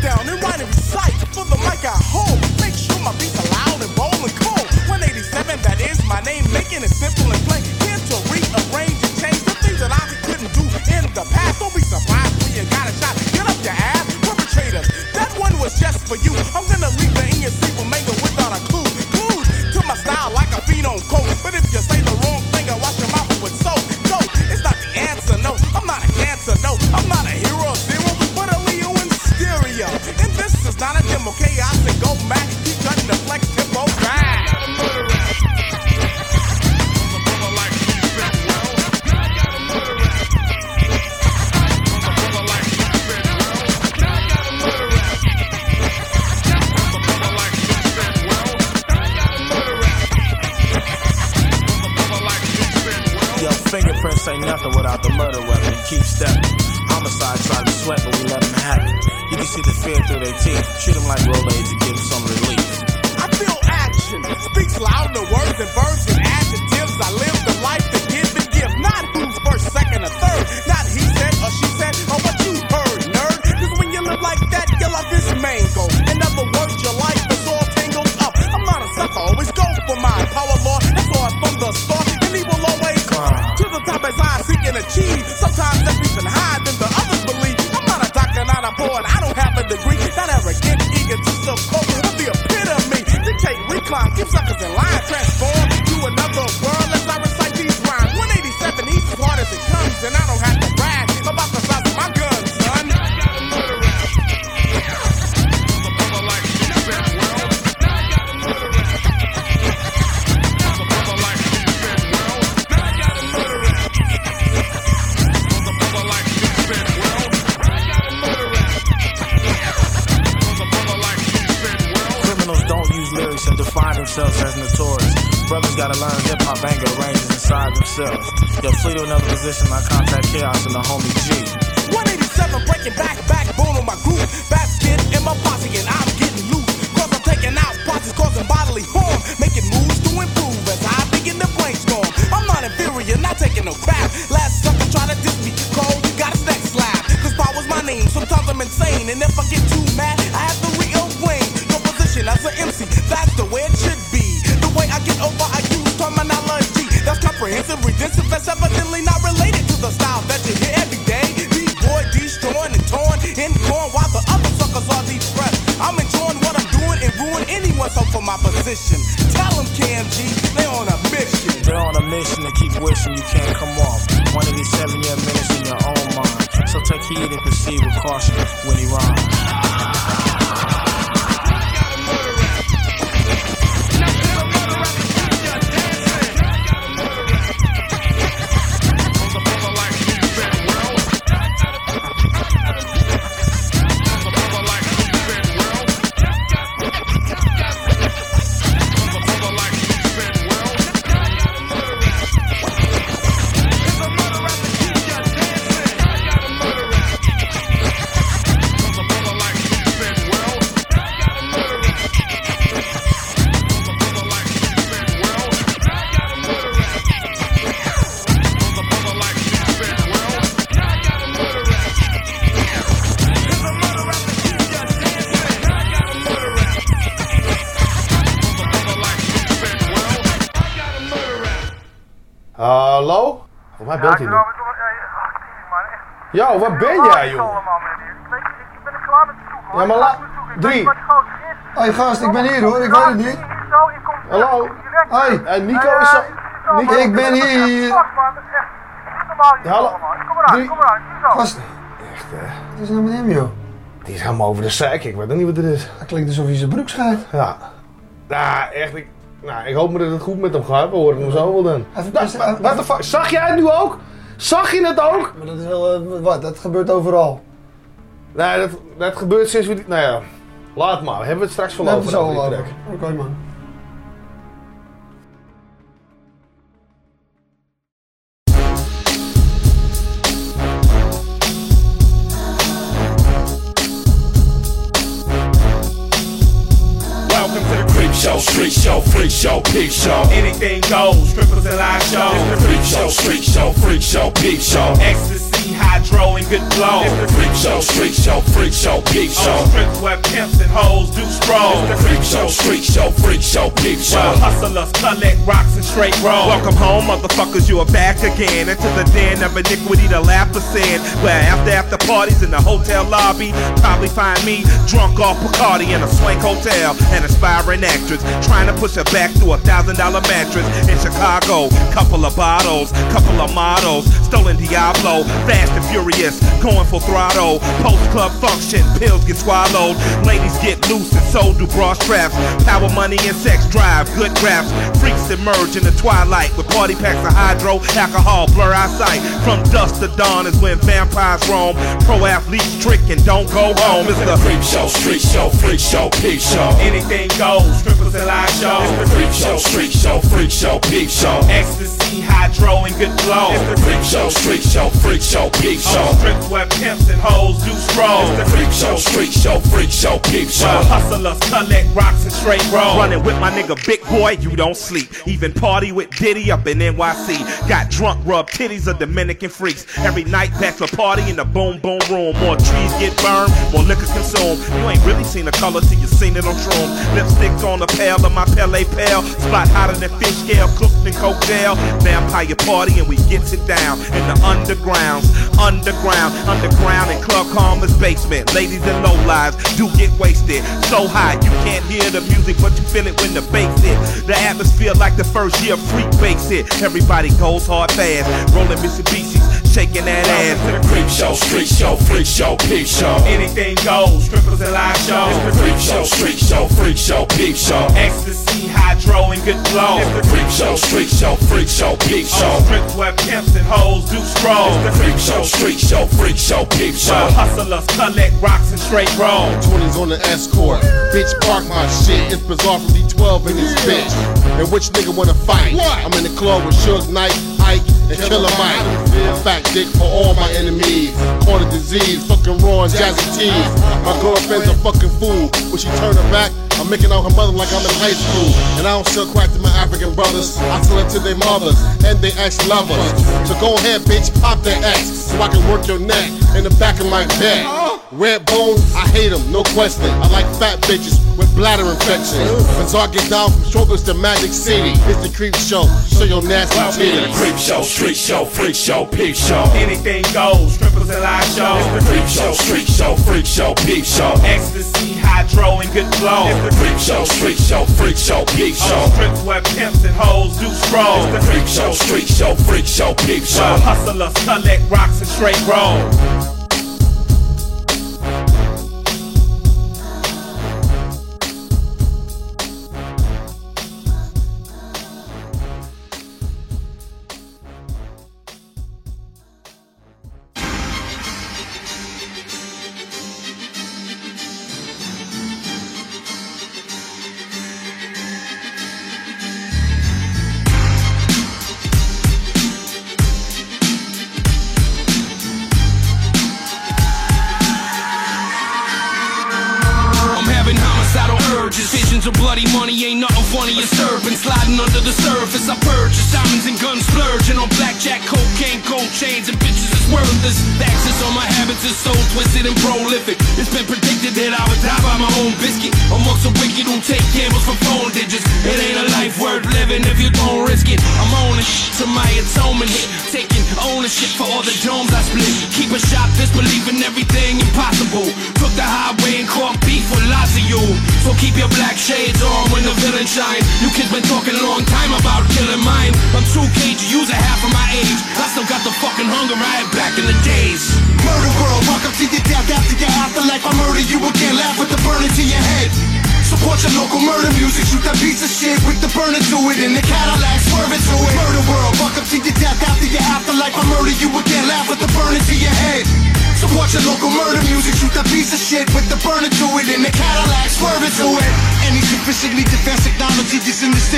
down and write and recite for the mic at home, Make sure my beats are loud and bold and cool. 187, that is my name, making it simple and plain. Here to rearrange and change the things that I couldn't do in the past. Don't be surprised when you got a shot. Get up your ass, perpetrators. That one was just for you. I'm gonna leave the in your sleep Ja, maar laat... Drie. Hé hey, gast, ik ben hier hoor, ik weet het niet. Hallo? Hey. Nico is zo... Nico, ik ben hier. Ja, hallo. Kom eraan, kom. Gast. Echt, hè. Wat is nou met hem, joh? Die is helemaal over de zeik, ik weet nog niet wat er is. Het klinkt alsof hij zijn broek schijnt. Ja. Nou, echt, ik... Nou, ik hoop maar dat het goed met hem gaat. We horen hem zo wel dan. Wat de fuck? Zag jij het nu ook? Zag je het ook? Maar dat is wel... Eh, wat? Dat gebeurt overal. Nee, dat, dat gebeurt sinds we... Nou ja, laat maar. Hebben we het straks verlopen? Laten we zo over die lopen. Oké, man. Welcome to the creep show, street show, freak show, peep show. Anything goes, strippers and live shows. It's the creep show, street show, freak show, peep show. Hydro and good blow. It's the freak show, street show, freak show, peep show. On strip where pimps and hoes do stroll. It's the freak show, street show, freak show, peep show. Where hustlers collect rocks and straight roll. Welcome home, motherfuckers, you are back again. Into the den of iniquity, the laugh of sin. Where after after parties in the hotel lobby, probably find me drunk off Bacardi in a swank hotel. An aspiring actress trying to push her back through a thousand dollar mattress in Chicago. Couple of bottles, couple of models, stolen Diablo fast and furious, going full throttle. Post club function, pills get swallowed, ladies get loose and so do bra straps. Power, money, and sex drive, good graphs. Freaks emerge in the twilight with party packs of hydro, alcohol, blur eyesight. From dusk to dawn is when vampires roam. Pro athletes trick and don't go home. It's the freak show, street show, freak show, peep show. Anything goes, strippers and live shows. It's the freak show, street show, freak show, peep show. Ecstasy, hydro, and good flow. It's the freak show, street show, freak show, peep show. Strip where pimps and hoes do stroll. It's the freak show, street show, freak show, peep show. Hustlers collect rocks and straight roll. Running with my nigga Big Boy, you don't sleep. Even party with Diddy up in NYC. Got drunk, rub titties of Dominican freaks. Every night back to party in the boom boom room. More trees get burned, more liquor consumed. You ain't really seen the color till you seen it on Shroom. Lipstick on the pale of my Pele pale. Spot hotter than fish scale, cooked in coke jail. Vampire party and we gets it down in the undergrounds. Underground, underground in Club Karma's basement. Ladies and low lives do get wasted. So high you can't hear the music, but you feel it when the bass hit. The atmosphere like the first year freak bass hit. Everybody goes hard fast, rolling Mitsubishis, shaking that ass. The creep show, street show, freak show, peep show. Anything goes, strippers and live shows. It's the freak show, street show, freak show, peep show. Ecstasy, hydro, and good flow. It's the freak show, street show, freak show, peep show. On strips where pimps and hoes do stroll. It's the freak show, street show, freak show, peep show. Hustlers collect rocks and straight roll. 20s on the escort. Bitch, park my shit. It's Bizarre from D12 in this bitch. And which nigga wanna fight? I'm in the club with Suge Knight, Ike, and Killer Mike. A fat dick for all my enemies. Caught a disease, fucking raw and jazzy tees. My girlfriend's a fucking fool. When she turn her back, I'm making out her mother like I'm in high school. And I don't sell crack to my African brothers. I sell it to their mothers and their ex lovers. So go ahead, bitch, pop that ex. So I can work your neck in the back of my bed. Red bone, I hate them, no question. I like fat bitches with bladder infection. Bizarre get down from strokers to Magic City. It's the creep show, show your nasty titties. Creep show, street show, freak show, peep show. Anything goes, strippers and live shows. It's the creep show, street show, freak show, peep show. Ecstasy, hydro, and good flow. It's the creep show, street show, freak show, peep show. On strips where pimps and hoes do stroll. It's the creep show, street show, freak show, peep show. Where hustlers collect rocks and straight roll.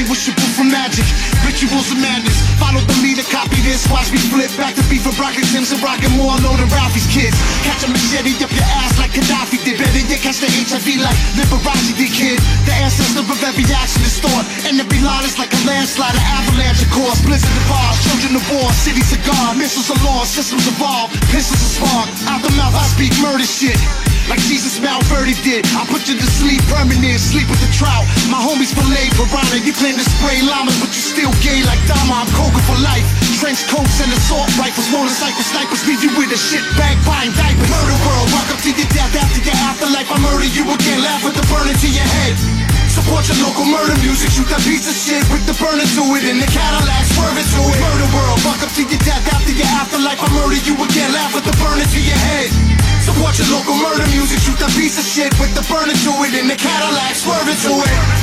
Indistinguishable from magic. Rituals of madness, follow the leader, copy this. Watch me flip back to beef and Brock and Simpson, rockin' more low than Ralphie's kids. Catch a machete up your ass like Gaddafi did. Better you catch the HIV like Liberace did, kid. The ancestor of every action is thought. Landslide, an avalanche, of course. Blizzard of bars, children of war, cities are gone. Missiles are lost, systems evolve, pistols are spark. Out the mouth, I speak murder shit. Like Jesus Malverde did, I put you to sleep permanent, sleep with the trout. My homies fillet piranha, you claim to spray llamas, but you still gay like Dama. I'm coca for life. Trench coats and assault rifles, motorcycle snipers leave you with a shit bag buying diapers. Murder world, welcome to your death after your afterlife. I murder you again, laugh with the burning to your head. Support your local murder music, shoot that piece of shit with the burner to it in the Cadillac, swerving to it. Murder world, fuck up to your death after your afterlife. I murder you again, laugh with the burner to your head. Support your local murder music, shoot that piece of shit with the burner to it in the Cadillac, swerving to it.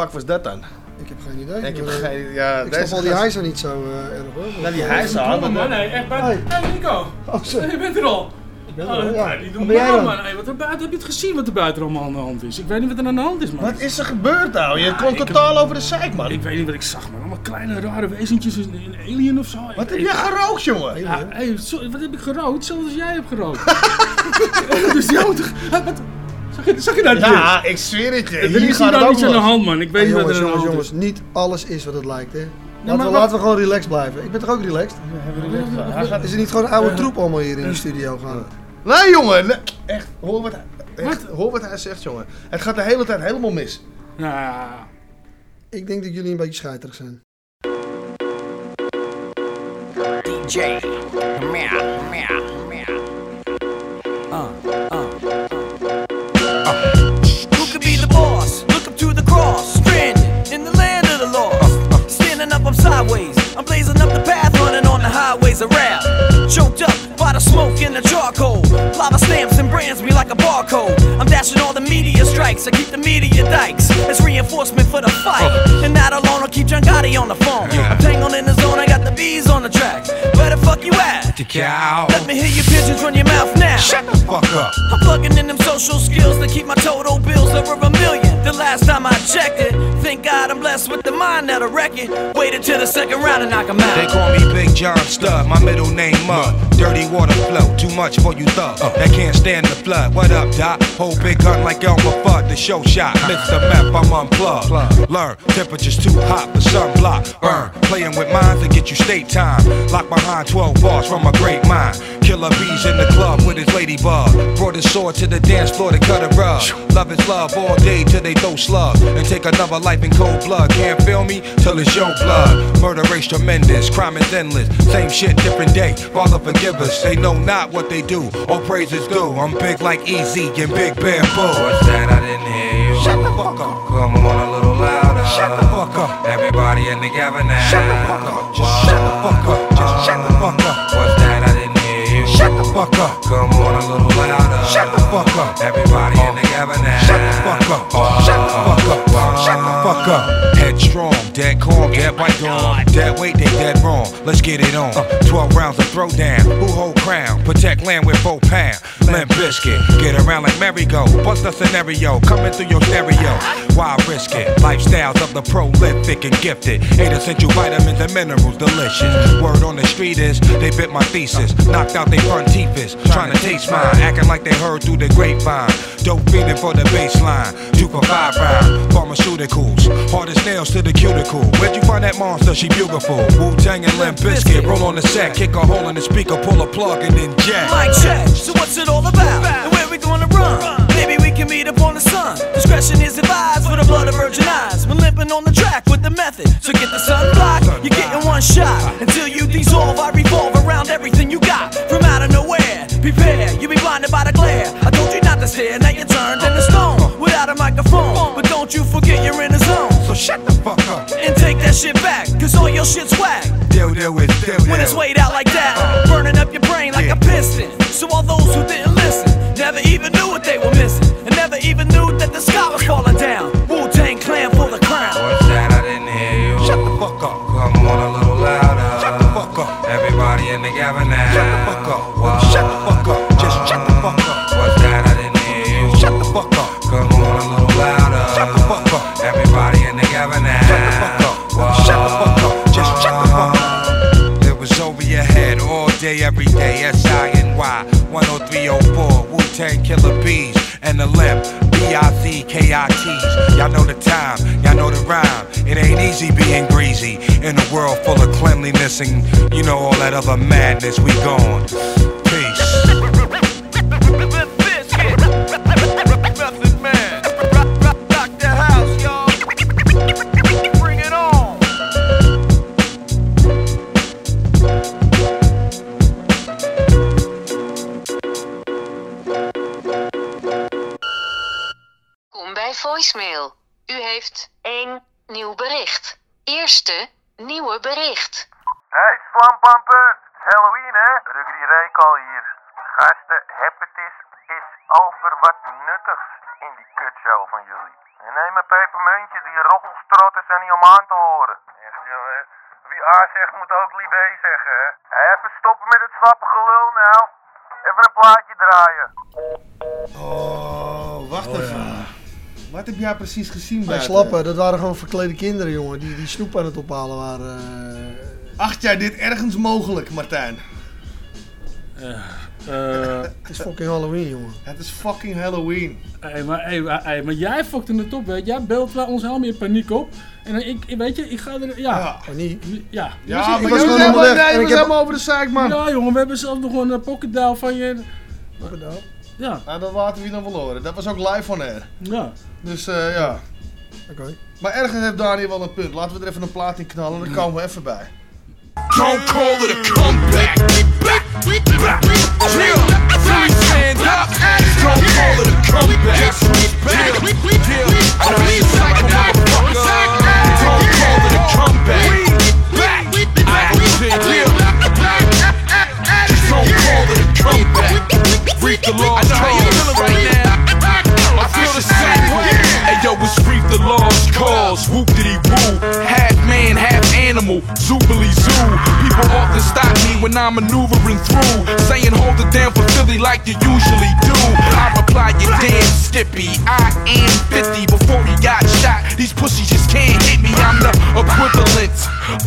Fuck was dat dan? Ik heb geen idee. Ik heb maar, eh, geen- ja, ik deze snap al die hijzer niet zo eh, erg hoor. Nou, die hijzer Kom hadden- man, nee, echt buiten. Hey Nico, Oh, zo. je bent er al. Ik ben Oh, er al, ja. Wat ben jij normaal, dan? man. Hey, wat er buiten, heb je het gezien wat er buiten allemaal aan de hand is? Ik weet niet wat er aan de hand is, man. Wat is er gebeurd nou? Je komt ik- totaal over de zeik, man. Ik weet niet wat ik zag, man. Allemaal kleine rare wezentjes, een, een alien of zo. Wat Ik- heb ik- jij gerookt, jongen? Ja, hey, wat heb ik gerookt? Zoals jij hebt gerookt. dus die auto... Wat? Zag je, zag je dat? Ja, ik zweer het je. Er Hier is gaat hier het nou ook iets aan de los. hand, man. Ik weet niet wat jongens, er aan de jongens, hand jongens, niet alles is wat het lijkt, hè. Laten, maar we, wat- laten we gewoon relaxed blijven. Ik ben toch ook relaxed? Hij gaat- Is er niet gewoon een oude troep allemaal hier in de studio gaan? Nee, jongen. nee, Echt, hoor wat, hij- echt, hoor wat hij zegt, jongen. Het gaat de hele tijd helemaal mis. Ja. Ik denk dat jullie een beetje scheiterig zijn. DJ. Blazing up the path, running on the highways of rap. Choked up the smoke and the charcoal. Lava stamps and brands me like a barcode. I'm dashing all the media strikes. I keep the media dikes. It's reinforcement for the fight. Oh. And not alone, I'll keep John Gotti on the phone. I'm tangled in the zone, I got the bees on the track. Where the fuck you at? The cow. Let me hear your pigeons run your mouth now. Shut the fuck up. I'm plugging in them social skills to keep my total bills over a million. The last time I checked it, thank God I'm blessed with the mind that'll wreck it. Waited till the second round and knock 'em out. They call me Big John Stud, my middle name Mud. Dirty water flow, too much for you thug. Uh, that can't stand the flood. What up, Doc? Whole big gun like Elmer Fudd, the show shot. lifts the map. I'm unplugged. Learn, temperature's too hot for sunblock. Burn, playing with minds to get you state time. Lock behind 12 bars from a great mind. Killer bees in the club with his ladybug. Brought his sword to the dance floor to cut a rug. Love is love all day till they throw slugs. And take another life in cold blood. Can't feel me till it's your blood. Murder race tremendous, crime is endless. Same shit, different day. Father forgive us. They know not what they do. All praises due. I'm big like Easy and Big Bamboo. What's that? I didn't hear you. Shut the fuck up. Come on a little louder. Shut the fuck up. Everybody in together now. Shut the fuck up. Just shut the fuck up. Just shut the fuck up. Fuck up. Come on a little louder. Shut the fuck up. Everybody in together now. Shut the fuck up. Shut the fuck up. Shut the fuck up. Headstrong, dead calm, dead by dawn. Dead weight, they dead wrong. Let's get it on. Uh. 12 rounds of throwdown. Who hold crown? Protect land with four pound. Limp Bizkit. Get around like merry-go. Bust a scenario. Coming through your stereo. Why risk it? Lifestyles of the prolific and gifted. Eight essential vitamins and minerals. Delicious. Word on the street is they bit my thesis. Knocked out their front teeth is trying to taste mine. Acting like they heard through the grapevine. Dope feeding for the baseline. Two for five round. Pharmaceuticals. Hardest nails to the cuticle. Where'd you find that monster? She beautiful. Wu Tang and Limp Bizkit. Roll on the set. Kick a hole in the speaker. Pull a plug and then jack. Mic check. So what's it all about? And where we gonna run? Maybe we can meet up on the sun. Discretion is advised for the blood of virgin eyes. We're limping on the track with the method. So get the sun block. You're getting one shot. Until you dissolve, I revolve around everything you got. From out of nowhere. Prepare. You'll be blinded by the glare. I told you not to stare. Now you're turned into stone. Without a microphone. But don't you forget you're in the zone. So shut the fuck up. And take that shit back. Cause all your shit's whack. Deal, deal with, deal, When it's weighed out like that, burning up your brain like a piston. So all those who didn't listen never even knew what they were missing, and never even knew that the sky was falling down. Wu Tang Clan for the crown. What's that? I didn't hear you. Shut the fuck up. Come on a little louder. Shut the fuck up. Everybody in the gavin now. Shut the fuck up. What? Shut the fuck up. Just shut the fuck up. What's that? I didn't hear you. Shut the fuck up. Come on a little louder. Shut the fuck up. Everybody in the gavin now. Shut the fuck up. What? Shut the fuck up. Just shut the fuck up. It was over your head all day, every day. That's 10304 Wu Tang Killer Bees and the limp. B-I-Z-K-I-T's. Y'all know the time, y'all know the rhyme. It ain't easy being greasy in a world full of cleanliness and you know all that other madness. We gone. Eerste nieuwe bericht. Hey, slampampen. Het is Halloween, hè? Ruggy Reekal hier. Gasten, hepatitis is over wat nuttigs in die kutshow van jullie. En neem een pepermuntje, die roggelstrotters zijn niet om aan te horen. Echt, jongen. Wie A zegt, moet ook li B zeggen, hè? Even stoppen met het slappe gelul, nou. Even een plaatje draaien. Oh, wacht even. Wat heb jij precies gezien Bij slappen, dat waren gewoon verklede kinderen, jongen. Die, die snoep aan het ophalen waren. eh. Acht jij dit ergens mogelijk, Martijn? Het is fucking Halloween, jongen. Het is fucking Halloween. Hey, maar, hey, maar- hey, maar jij fokte het op, weet je. Jij belt wel ons helemaal in paniek op. En dan ik, weet je, ik ga er... Ja. Paniek? Ja. Ja, Dus maar ik was gewoon helemaal, nee, was ik heb- helemaal over de zaak, man. Ja, jongen, we hebben zelfs nog een uh, pocketdial van je. Pocketdial? Ja. Nou, dat laten we hier dan wel horen. Dat was ook live on air. Ja. Dus eh, ja. Oké. Maar ergens heeft Daniel wel een punt. Laten we er even een plaat in knallen, dan komen we even bij. Don't call it a comeback. Back, back, chill. Fully stand up. Don't call it a comeback. Back? Chill. I be a psycho motherfucker. Don't call it a comeback. Back. I don't call it a. Reef the Lost Cauze right now. I feel the same way. Hey yo, it's Reef the Lost Cauze. Whoop diddy woo. Half man, half animal. Zoobily zoo. People often stop me when I'm maneuvering through. Saying hold it down for Philly like you usually do. I reply, you damn skippy. I am 50 before he got shot. These pussies just can't hit me. I'm the equivalent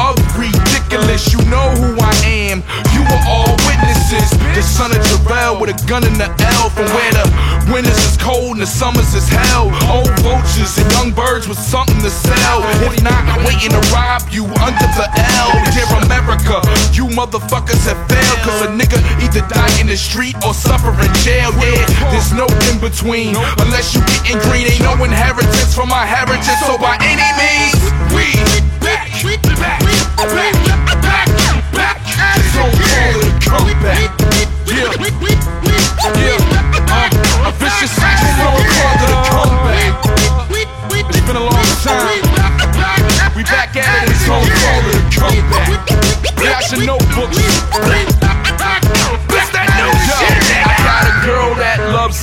of ridiculous. You know who I am. You were all witnesses. The son of Jarrell with a gun in the L. From where the winters is cold and the summers is hell. Oh, Old vultures and young birds with something to sell. If not, I'm waiting to rob you under the L. Dear America, you motherfuckers have failed. Cause a nigga either die in the street or suffer in jail. Yeah, there's no in between. Unless you getting green, ain't no inheritance from my heritage. So by any means, we back, back, back, back, back. Don't call it a comeback. Yeah, yeah. Uh, a vicious cycle, don't call it a comeback. Time. We back at it, it's it a comeback. Your notebooks.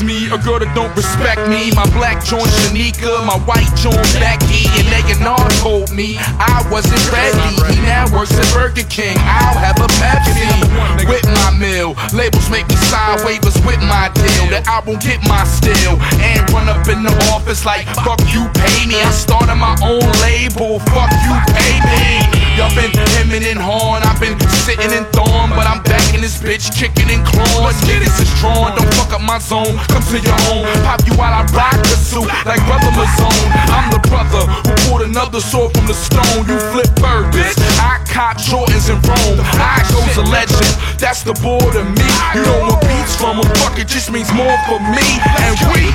Me, a girl that don't respect me. My black joint Shanika, my white joint Becky, and A&R told me I wasn't ready. He now works at Burger King. I'll have a Pepsi with my meal. Labels make me sign waivers with my deal that I won't get my steal and run up in the office like fuck you pay me. I started my own label. Fuck you pay me. Y'all been hemming and hawing. I've been sitting in thorn, but I'm back in this bitch kicking and clawing. Niggas is drawn. Don't fuck up my zone. Come to your own. Pop you while I rock the suit like brother Mazone. I'm the brother who pulled another sword from the stone. You flip burgers. I cop Jordans in Rome. I goes a legend. That's the boy to me. You know what beats from a fuck it just means more for me. And we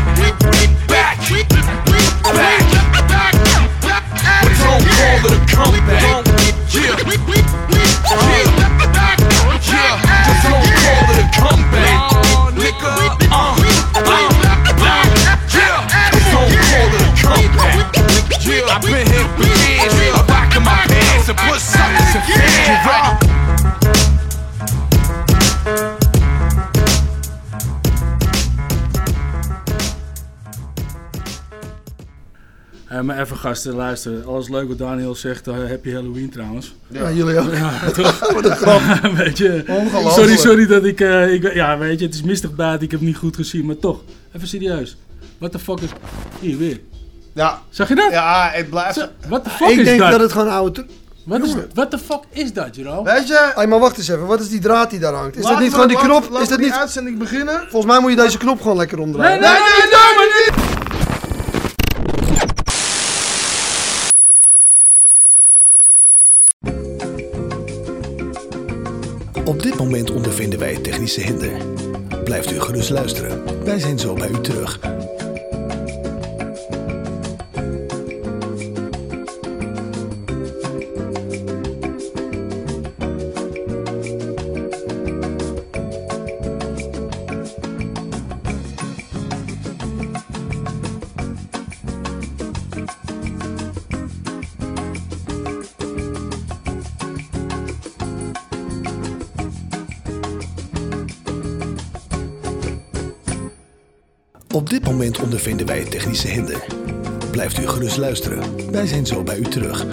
back, back, but don't call it a comeback. Yeah, yeah, yeah. Just call it a comeback, nigga. Uh, uh, yeah. Just call it a comeback. Yeah, I've been here in my pants and put suckers in fans. Eh, maar even gasten, luister. Alles leuk wat Daniel zegt. eh, happy Halloween trouwens. Ja, jullie ook. Ja, toch? Wat een grap. weet je, Ongelooflijk. sorry, sorry dat ik, eh, ik... Ja, weet je, het is mistig buiten. Ik heb het niet goed gezien. Maar toch, even serieus. What the fuck is... Hier, weer. Ja. Zag je dat? Ja, het blijft... What the fuck Ik is denk dat? dat het gewoon oude... tru- Wat is. What the fuck is dat, Jero? Weet je... Hey, maar wacht eens even. Wat is die draad die daar hangt? Is dat niet gewoon die knop? laten Is dat niet... uitzending beginnen? Volgens mij moet je deze knop gewoon lekker omdraaien. Nee, nee, nee, nee, maar niet! Op dit moment ondervinden wij technische hinder. Blijft u gerust luisteren. Wij zijn zo bij u terug. Moment ondervinden wij technische hinder. Blijft u gerust luisteren. Wij zijn zo bij u terug.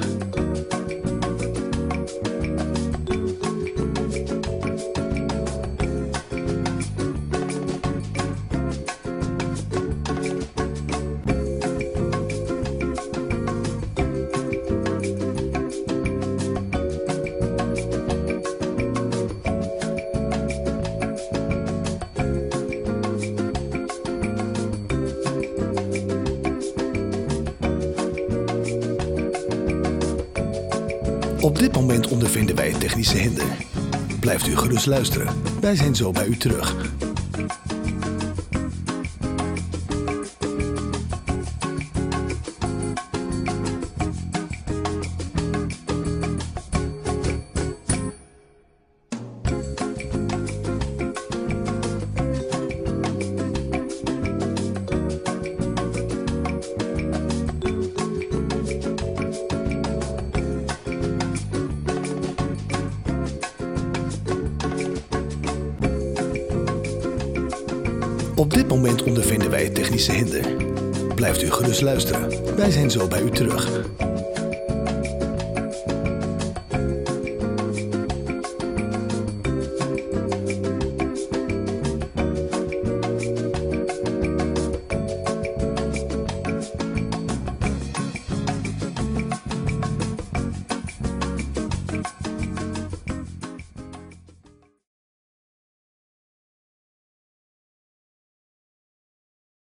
Hinder. Blijft u gerust luisteren. Wij zijn zo bij u terug. Hinder. Blijft u gerust luisteren. Wij zijn zo bij u terug.